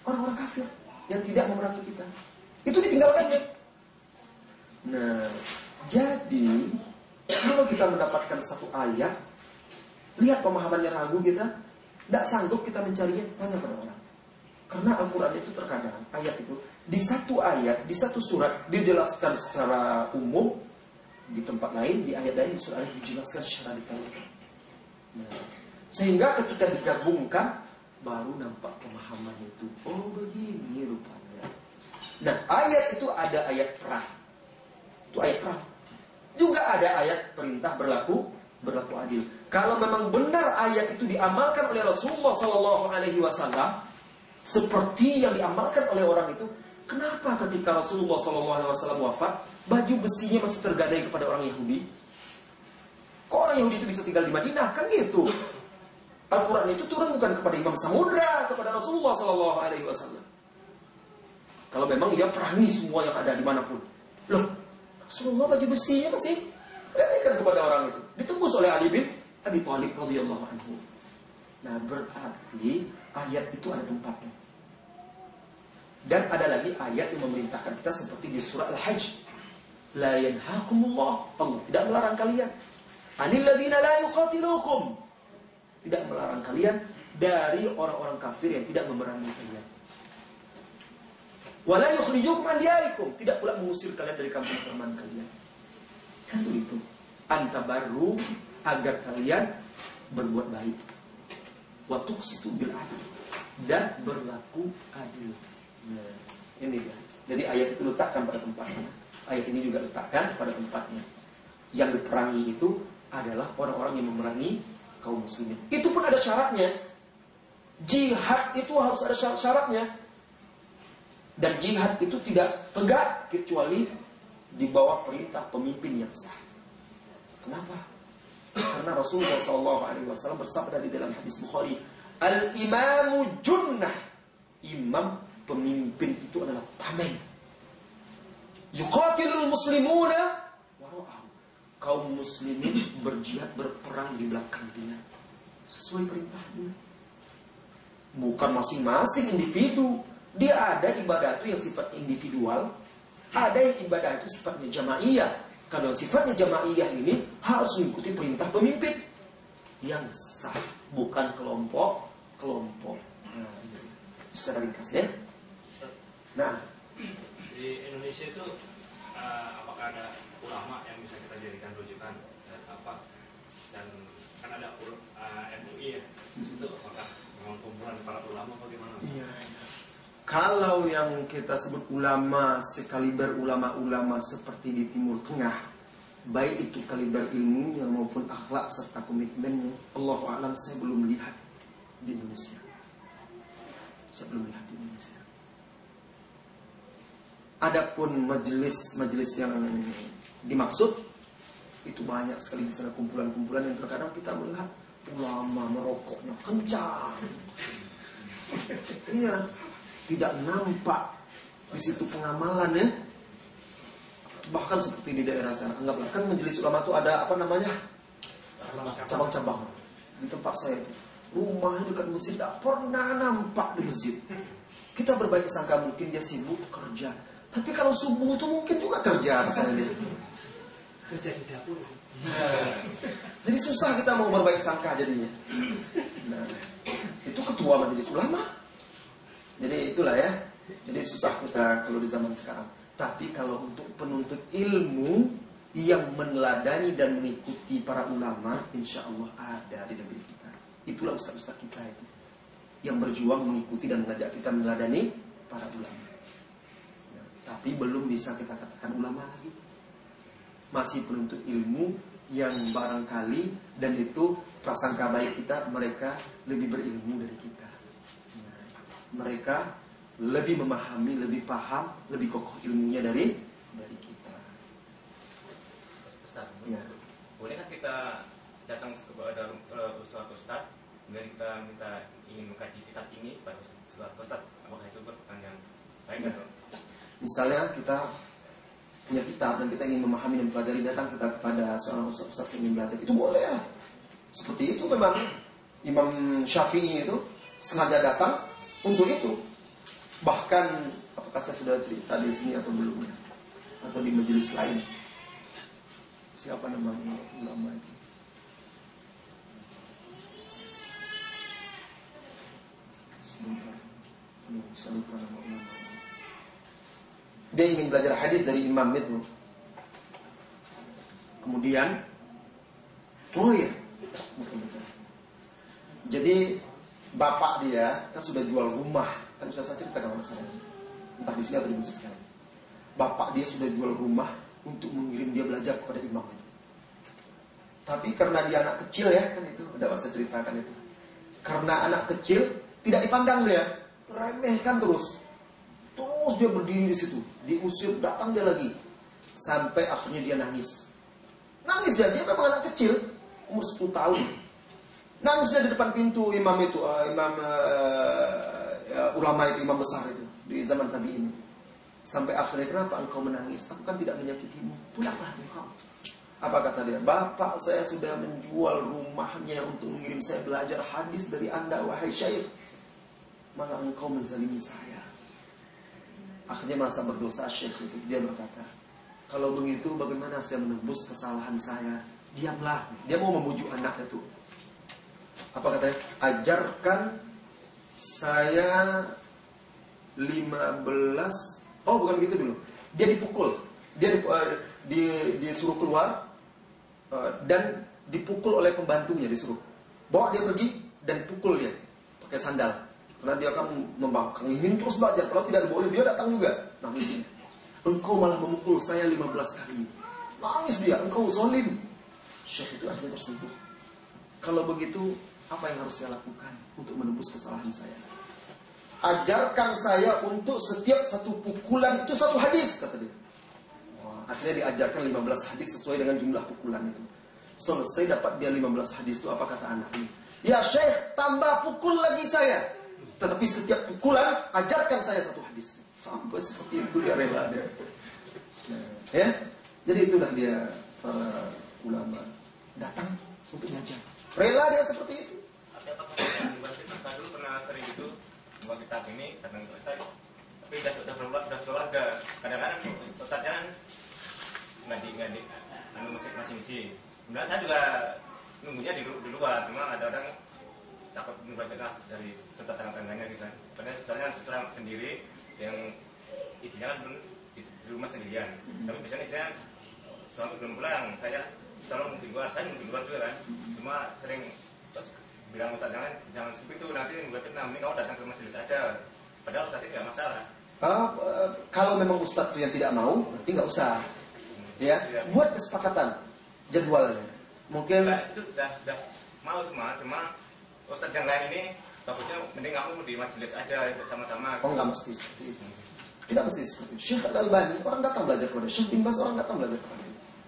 orang-orang kafir yang tidak memerangi kita. Itu ditinggalkannya. Nah, jadi kalau kita mendapatkan satu ayat, lihat pemahamannya ragu kita, tidak sanggup kita mencarinya, tanya pada orang. Karena Al-Quran itu terkadang ayat itu di satu ayat, di satu surat dijelaskan secara umum, di tempat lain, di ayat lain, di surat lain dijelaskan secara detail. Nah, sehingga ketika digabungkan baru nampak pemahaman itu. Oh begini rupanya. Nah ayat itu ada ayat perang. Itu ayat perang. Juga ada ayat perintah berlaku berlaku adil. Kalau memang benar ayat itu diamalkan oleh Rasulullah Wasallam seperti yang diamalkan oleh orang itu, kenapa ketika Rasulullah Wasallam wafat, baju besinya masih tergadai kepada orang Yahudi? Kok orang Yahudi itu bisa tinggal di Madinah? Kan gitu. Al-Quran itu turun bukan kepada Imam Samudra, kepada Rasulullah Wasallam. Kalau memang ia perangi semua yang ada di mana pun. Loh, Rasulullah baju besinya masih gadaikan kepada orang itu. Ditembus oleh Ali bin Abi Thalib radhiyallahu anhu. Nah, berarti ayat itu ada tempatnya. Dan ada lagi ayat yang memerintahkan kita seperti di surah Al-Hajj. La yanhakumullah. Allah tidak melarang kalian. Anil ladzina la yuqatilukum. Tidak melarang kalian dari orang-orang kafir yang tidak memerangi kalian. Wala yukhrijukum an diyarikum. Tidak pula mengusir kalian dari kampung halaman kalian. Kan itu. Antabarru agar kalian berbuat baik. Wa tuqsitu bil adil dan berlaku adil. Nah, ini dia. Jadi ayat itu letakkan pada tempatnya. Ayat ini juga letakkan pada tempatnya. Yang diperangi itu adalah orang-orang yang memerangi kaum muslimin. Itu pun ada syaratnya. Jihad itu harus ada syarat-syaratnya. Dan jihad itu tidak tegak kecuali di bawah perintah pemimpin yang sah. Kenapa? Karena Rasulullah SAW bersabda di dalam hadis Bukhari, Al imamu junnah. Imam pemimpin itu adalah tameng. Yuqatilul muslimuna wara'ahu. Kaum muslimin berjihad berperang di belakang dia. Sesuai perintahnya. Bukan masing-masing individu. Dia ada ibadah itu yang sifat individual. Ada yang ibadah itu sifatnya jamaiyah. Kalau sifatnya jamaiyah ini harus mengikuti perintah pemimpin yang sah, bukan kelompok kelompok. Nah, secara ringkas ya. Nah, di Indonesia itu eh, apakah ada ulama yang bisa kita jadikan rujukan dan apa dan kan ada ul- eh, MUI ya itu apakah memang kumpulan para ulama bagaimana Iya. Kalau yang kita sebut ulama sekaliber ulama-ulama seperti di Timur Tengah, baik itu kaliber ilmunya maupun akhlak serta komitmennya, Allah alam saya belum lihat di Indonesia. Saya belum lihat di Indonesia. Adapun majelis-majelis yang dimaksud Itu banyak sekali di sana kumpulan-kumpulan yang terkadang kita melihat ulama merokoknya kencang. Iya, tidak nampak di situ pengamalan ya. Bahkan seperti di daerah sana, anggaplah kan majelis ulama itu ada apa namanya cabang-cabang di tempat saya itu. Rumahnya dekat masjid tak pernah nampak di masjid. Kita berbaik sangka mungkin dia sibuk kerja. Tapi kalau subuh itu mungkin juga kerja dia. kerja di dapur Jadi susah kita mau berbaik sangka jadinya. Nah, itu ketua majelis ulama. Jadi itulah ya. Jadi susah kita kalau di zaman sekarang. Tapi kalau untuk penuntut ilmu yang meneladani dan mengikuti para ulama, insya Allah ada di negeri kita. Itulah ustaz-ustaz kita itu. Yang berjuang mengikuti dan mengajak kita meneladani para ulama. Tapi belum bisa kita katakan ulama lagi. Masih penuntut ilmu yang barangkali dan itu prasangka baik kita mereka lebih berilmu dari kita. Nah, mereka lebih memahami, lebih paham, lebih kokoh ilmunya dari dari kita. Ustaz, Ya. boleh kan kita datang kepada uh, Ustaz Ustaz kemudian kita minta ingin mengkaji kitab ini pada Ustaz Ustaz apakah itu pertanyaan baik Ya. atau Misalnya kita punya kitab dan kita ingin memahami dan mempelajari datang kita kepada seorang ustaz-ustaz yang ingin belajar itu boleh ya. Seperti itu memang Imam Syafi'i itu sengaja datang untuk itu. Bahkan apakah saya sudah cerita di sini atau belum? Atau di majelis lain? Siapa nama ulama itu? Sebentar. Saya lupa nama ulama. Dia ingin belajar hadis dari imam itu. Kemudian, oh iya, betul-betul. Jadi bapak dia kan sudah jual rumah, kan sudah saya ceritakan sama saya. Entah di sini atau di masjid sekali. Bapak dia sudah jual rumah untuk mengirim dia belajar kepada imam itu. Tapi karena dia anak kecil ya, kan itu udah saya ceritakan itu. Karena anak kecil tidak dipandang dia, remehkan terus. Terus dia berdiri di situ, diusir, datang dia lagi. Sampai akhirnya dia nangis. Nangis dia, dia memang anak kecil, umur 10 tahun. Nangis dia di depan pintu imam itu, eh, imam eh, ya, ulama itu, imam besar itu di zaman Nabi ini. Sampai akhirnya kenapa engkau menangis? Aku kan tidak menyakitimu. Pulanglah engkau. Apa kata dia? Bapak saya sudah menjual rumahnya untuk mengirim saya belajar hadis dari anda wahai syekh. Malah engkau menzalimi saya. Akhirnya merasa berdosa syekh itu. Dia berkata, kalau begitu bagaimana saya menebus kesalahan saya? Diamlah. Dia mau memujuk anak itu. Apa katanya? Ajarkan saya 15 Oh bukan gitu dulu Dia dipukul Dia di- eh, di- disuruh keluar eh, Dan dipukul oleh pembantunya disuruh Bawa dia pergi dan pukul dia Pakai sandal Karena dia akan membangkang Ingin terus belajar Kalau tidak boleh dia datang juga Nangis Engkau malah memukul saya 15 kali Nangis dia Engkau zolim Syekh itu akhirnya tersentuh Kalau begitu Apa yang harus saya lakukan Untuk menebus kesalahan saya ajarkan saya untuk setiap satu pukulan itu satu hadis kata dia. Wah, akhirnya diajarkan 15 hadis sesuai dengan jumlah pukulan itu. Selesai dapat dia 15 hadis itu apa kata anak ini? Ya Syekh, tambah pukul lagi saya. Tetapi setiap pukulan ajarkan saya satu hadis. Sampai seperti itu dia rela dia. Nah, ya. Jadi itulah dia para ulama datang untuk belajar. Rela dia seperti itu. Tapi kita saya dulu pernah sering gitu membuat kitab ini ke Ustaz tapi udah udah berkeluarga, udah keluarga kadang-kadang Ustaznya kan nggak di nggak di anu masih masih misi sebenarnya saya juga nunggunya di, di luar cuma ada orang takut membaca dari tetangga-tetangganya gitu. Kan padahal soalnya kan seorang sendiri yang istrinya kan di, di rumah sendirian. Tapi biasanya istrinya suami belum pulang. Saya tolong di luar saya di luar juga kan. Cuma sering bilang Ustaz jangan jangan seperti itu nanti membuat fitnah mending kau datang ke majelis aja padahal Ustaz itu nggak masalah. Ah, eh, kalau memang ustadz itu yang tidak mau, berarti nggak usah. Ya, buat kesepakatan jadwalnya. Mungkin Nah, itu udah udah mau semua cuma Ustaz yang lain ini takutnya mending kamu di majelis aja sama-sama oh nggak mesti seperti itu. Tidak mesti seperti itu. Syekh Al Albani orang datang belajar kepada Syekh bin Baz orang datang belajar kepada.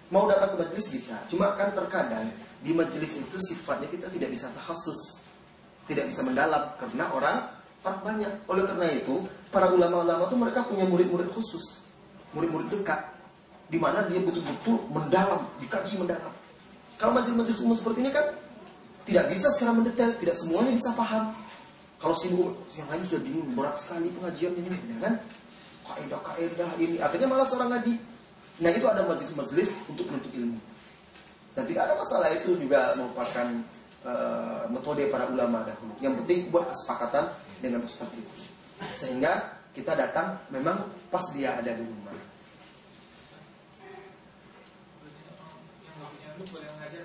Mau datang ke majelis bisa, cuma kan terkadang di majelis itu sifatnya kita tidak bisa takhasus, tidak bisa mendalam karena orang orang banyak. Oleh karena itu, para ulama-ulama itu mereka punya murid-murid khusus, murid-murid dekat, di mana dia betul-betul mendalam, dikaji mendalam. Kalau majelis-majelis umum seperti ini kan tidak bisa secara mendetail, tidak semuanya bisa paham. Kalau sibuk, yang lain sudah bingung, berat sekali pengajian ini, ya kan? Kaidah-kaidah ini, akhirnya malah seorang ngaji. Nah itu ada majelis-majelis untuk menuntut ilmu. Dan tidak ada masalah itu juga merupakan uh, metode para ulama dahulu. Yang penting buat kesepakatan dengan ustaz itu. Sehingga kita datang memang pas dia ada di rumah. yang boleh mengajar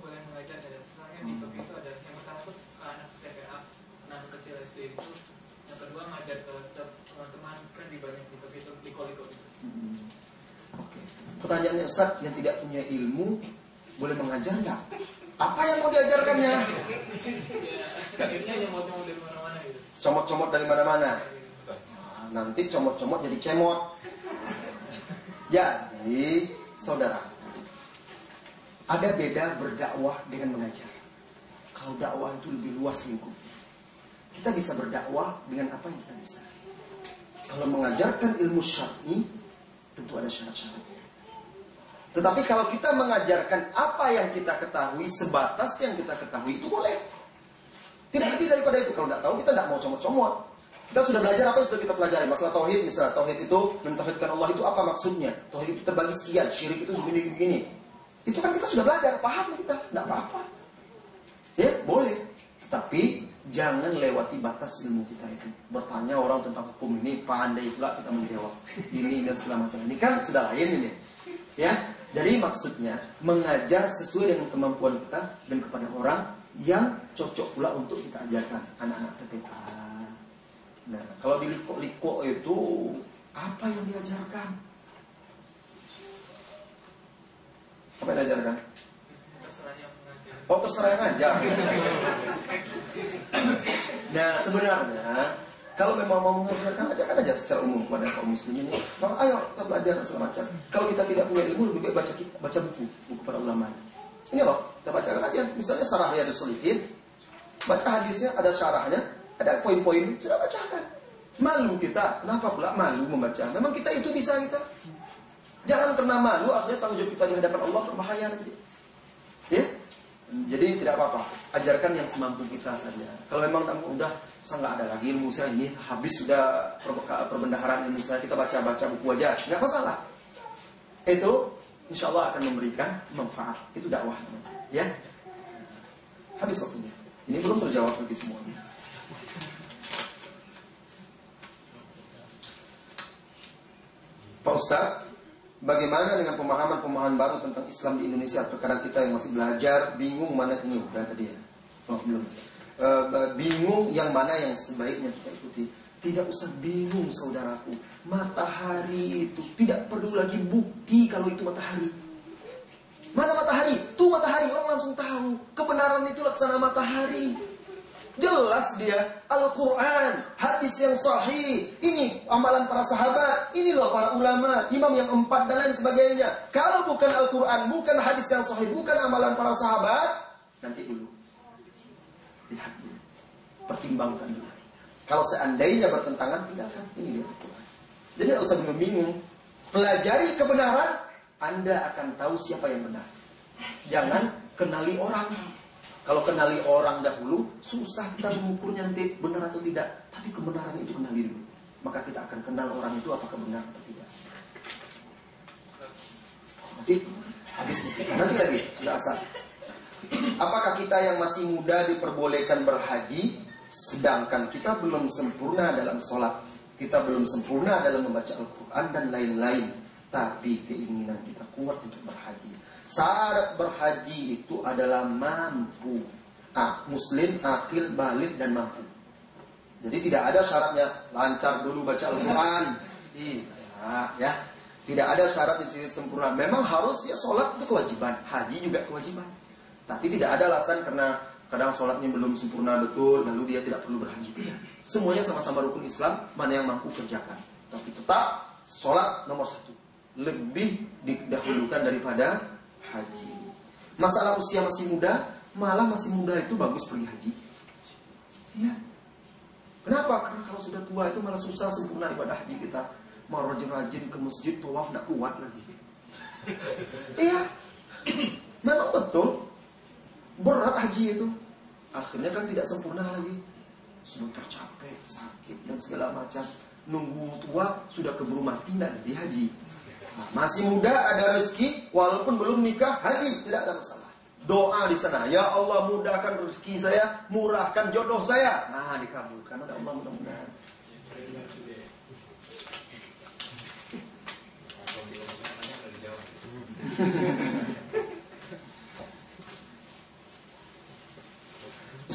boleh mengajar ya. Misalkan di topik itu ada yang pertama tuh ke anak TPA, anak kecil SD itu. Yang kedua ngajar ke ke teman-teman kan di banyak di topik itu di koliko gitu. Hmm. Oke. Pertanyaannya Ustaz yang tidak punya ilmu boleh mengajar nggak? Apa yang mau diajarkannya? Comot-comot dari mana-mana. Nanti comot-comot jadi cemot. Jadi, saudara, ada beda berdakwah dengan mengajar. Kalau dakwah itu lebih luas lingkup. Kita bisa berdakwah dengan apa yang kita bisa. Kalau mengajarkan ilmu syar'i, tentu ada syarat-syaratnya. Tetapi kalau kita mengajarkan apa yang kita ketahui sebatas yang kita ketahui itu boleh. Tidak lebih daripada itu. Kalau tidak tahu kita tidak mau comot-comot. Kita sudah belajar apa yang sudah kita pelajari. Masalah tauhid misalnya. Tauhid itu mentauhidkan Allah itu apa maksudnya? Tauhid itu terbagi sekian. Syirik itu begini-begini. Itu kan kita sudah belajar. Paham kita. Tidak apa-apa. Ya boleh. Tapi jangan lewati batas ilmu kita itu. Bertanya orang tentang hukum ini pandai pula kita menjawab. Ini dan segala macam. Ini kan sudah lain ini. Ya, jadi maksudnya mengajar sesuai dengan kemampuan kita dan kepada orang yang cocok pula untuk kita ajarkan anak-anak TPA. Nah, kalau di liko-liko itu apa yang diajarkan? Apa yang diajarkan? Oh terserah yang ngajar. nah sebenarnya kalau memang mau mengajarkan ajarkan aja secara umum kepada kaum muslimin. Nah, ayo kita belajar segala macam. Kalau kita tidak punya ilmu lebih baik baca kita, baca buku buku para ulama. Ini loh kita bacakan aja. Misalnya Sarah Riyadus Solihin, baca hadisnya ada syarahnya, ada poin-poin sudah bacakan. Malu kita, kenapa pula malu membaca? Memang kita itu bisa kita. Jangan karena malu akhirnya tanggung jawab kita di Allah berbahaya nanti. Ya? Jadi tidak apa-apa, ajarkan yang semampu kita saja. Kalau memang kamu udah saya nggak ada lagi ilmu saya ini habis sudah per- perbendaharaan ilmu saya kita baca-baca buku aja nggak masalah. Itu insya Allah akan memberikan manfaat. Itu dakwah. Ya. Habis waktunya. Ini belum terjawab lagi semuanya. Pak Ustadz, bagaimana dengan pemahaman-pemahaman baru tentang Islam di Indonesia? Terkadang kita yang masih belajar bingung mana ini udah tadi ya. Oh, belum. E, bingung yang mana yang sebaiknya kita ikuti. Tidak usah bingung saudaraku. Matahari itu tidak perlu lagi bukti kalau itu matahari. Mana matahari? Tuh matahari, orang langsung tahu. Kebenaran itu laksana matahari. Jelas dia Al-Quran, hadis yang sahih. Ini amalan para sahabat. Ini loh para ulama, imam yang empat dan lain sebagainya. Kalau bukan Al-Quran, bukan hadis yang sahih, bukan amalan para sahabat, nanti dulu. Lihat dulu. Pertimbangkan dulu. Kalau seandainya bertentangan, tinggalkan. Ini dia. Jadi tidak usah bingung. Pelajari kebenaran, Anda akan tahu siapa yang benar. Jangan kenali orang. Kalau kenali orang dahulu, susah kita mengukurnya nanti benar atau tidak. Tapi kebenaran itu kenali dulu. Maka kita akan kenal orang itu apakah benar atau tidak. Nanti habis nanti lagi sudah asal. Apakah kita yang masih muda diperbolehkan berhaji, sedangkan kita belum sempurna dalam sholat, kita belum sempurna dalam membaca Al-Quran dan lain-lain, tapi keinginan kita kuat untuk berhaji. Syarat berhaji itu adalah mampu. Ah, muslim, akil, balik, dan mampu. Jadi tidak ada syaratnya lancar dulu baca Al-Quran. Iya, ya. Tidak ada syarat di sini sempurna. Memang harus dia sholat itu kewajiban, haji juga kewajiban. Tapi tidak ada alasan karena kadang sholatnya belum sempurna betul, lalu dia tidak perlu berhaji. Tidak. Semuanya sama-sama rukun Islam, mana yang mampu kerjakan. Tapi tetap sholat nomor satu. lebih didahulukan daripada haji. Masalah usia masih muda, malah masih muda itu bagus pergi haji. Iya. Kenapa? Karena kalau sudah tua itu malah susah sempurna ibadah haji kita. Mau rajin-rajin ke masjid, tawaf tidak kuat lagi. iya. Memang betul. Berat haji itu. Akhirnya kan tidak sempurna lagi. Sudah tercapek, sakit, dan segala macam. Nunggu tua, sudah keburu mati, tidak jadi haji. Nah, masih muda, ada rezeki, walaupun belum nikah, haji. Tidak ada masalah. Doa di sana, ya Allah mudahkan rezeki saya, murahkan jodoh saya. Nah, dikabulkan oleh Allah mudah-mudahan.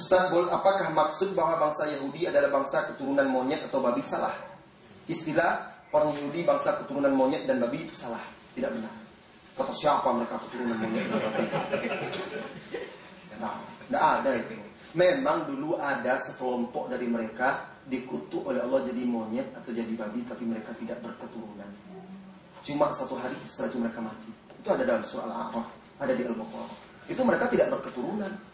Ustaz, apakah maksud bahwa bangsa Yahudi adalah bangsa keturunan monyet atau babi salah? Istilah orang Yahudi bangsa keturunan monyet dan babi itu salah, tidak benar. Kata siapa mereka keturunan monyet dan babi? Nah, ada itu. Memang dulu ada sekelompok dari mereka dikutuk oleh Allah jadi monyet atau jadi babi, tapi mereka tidak berketurunan. Cuma satu hari setelah itu mereka mati. Itu ada dalam surah Al-A'raf, ada di Al-Baqarah. Itu mereka tidak berketurunan.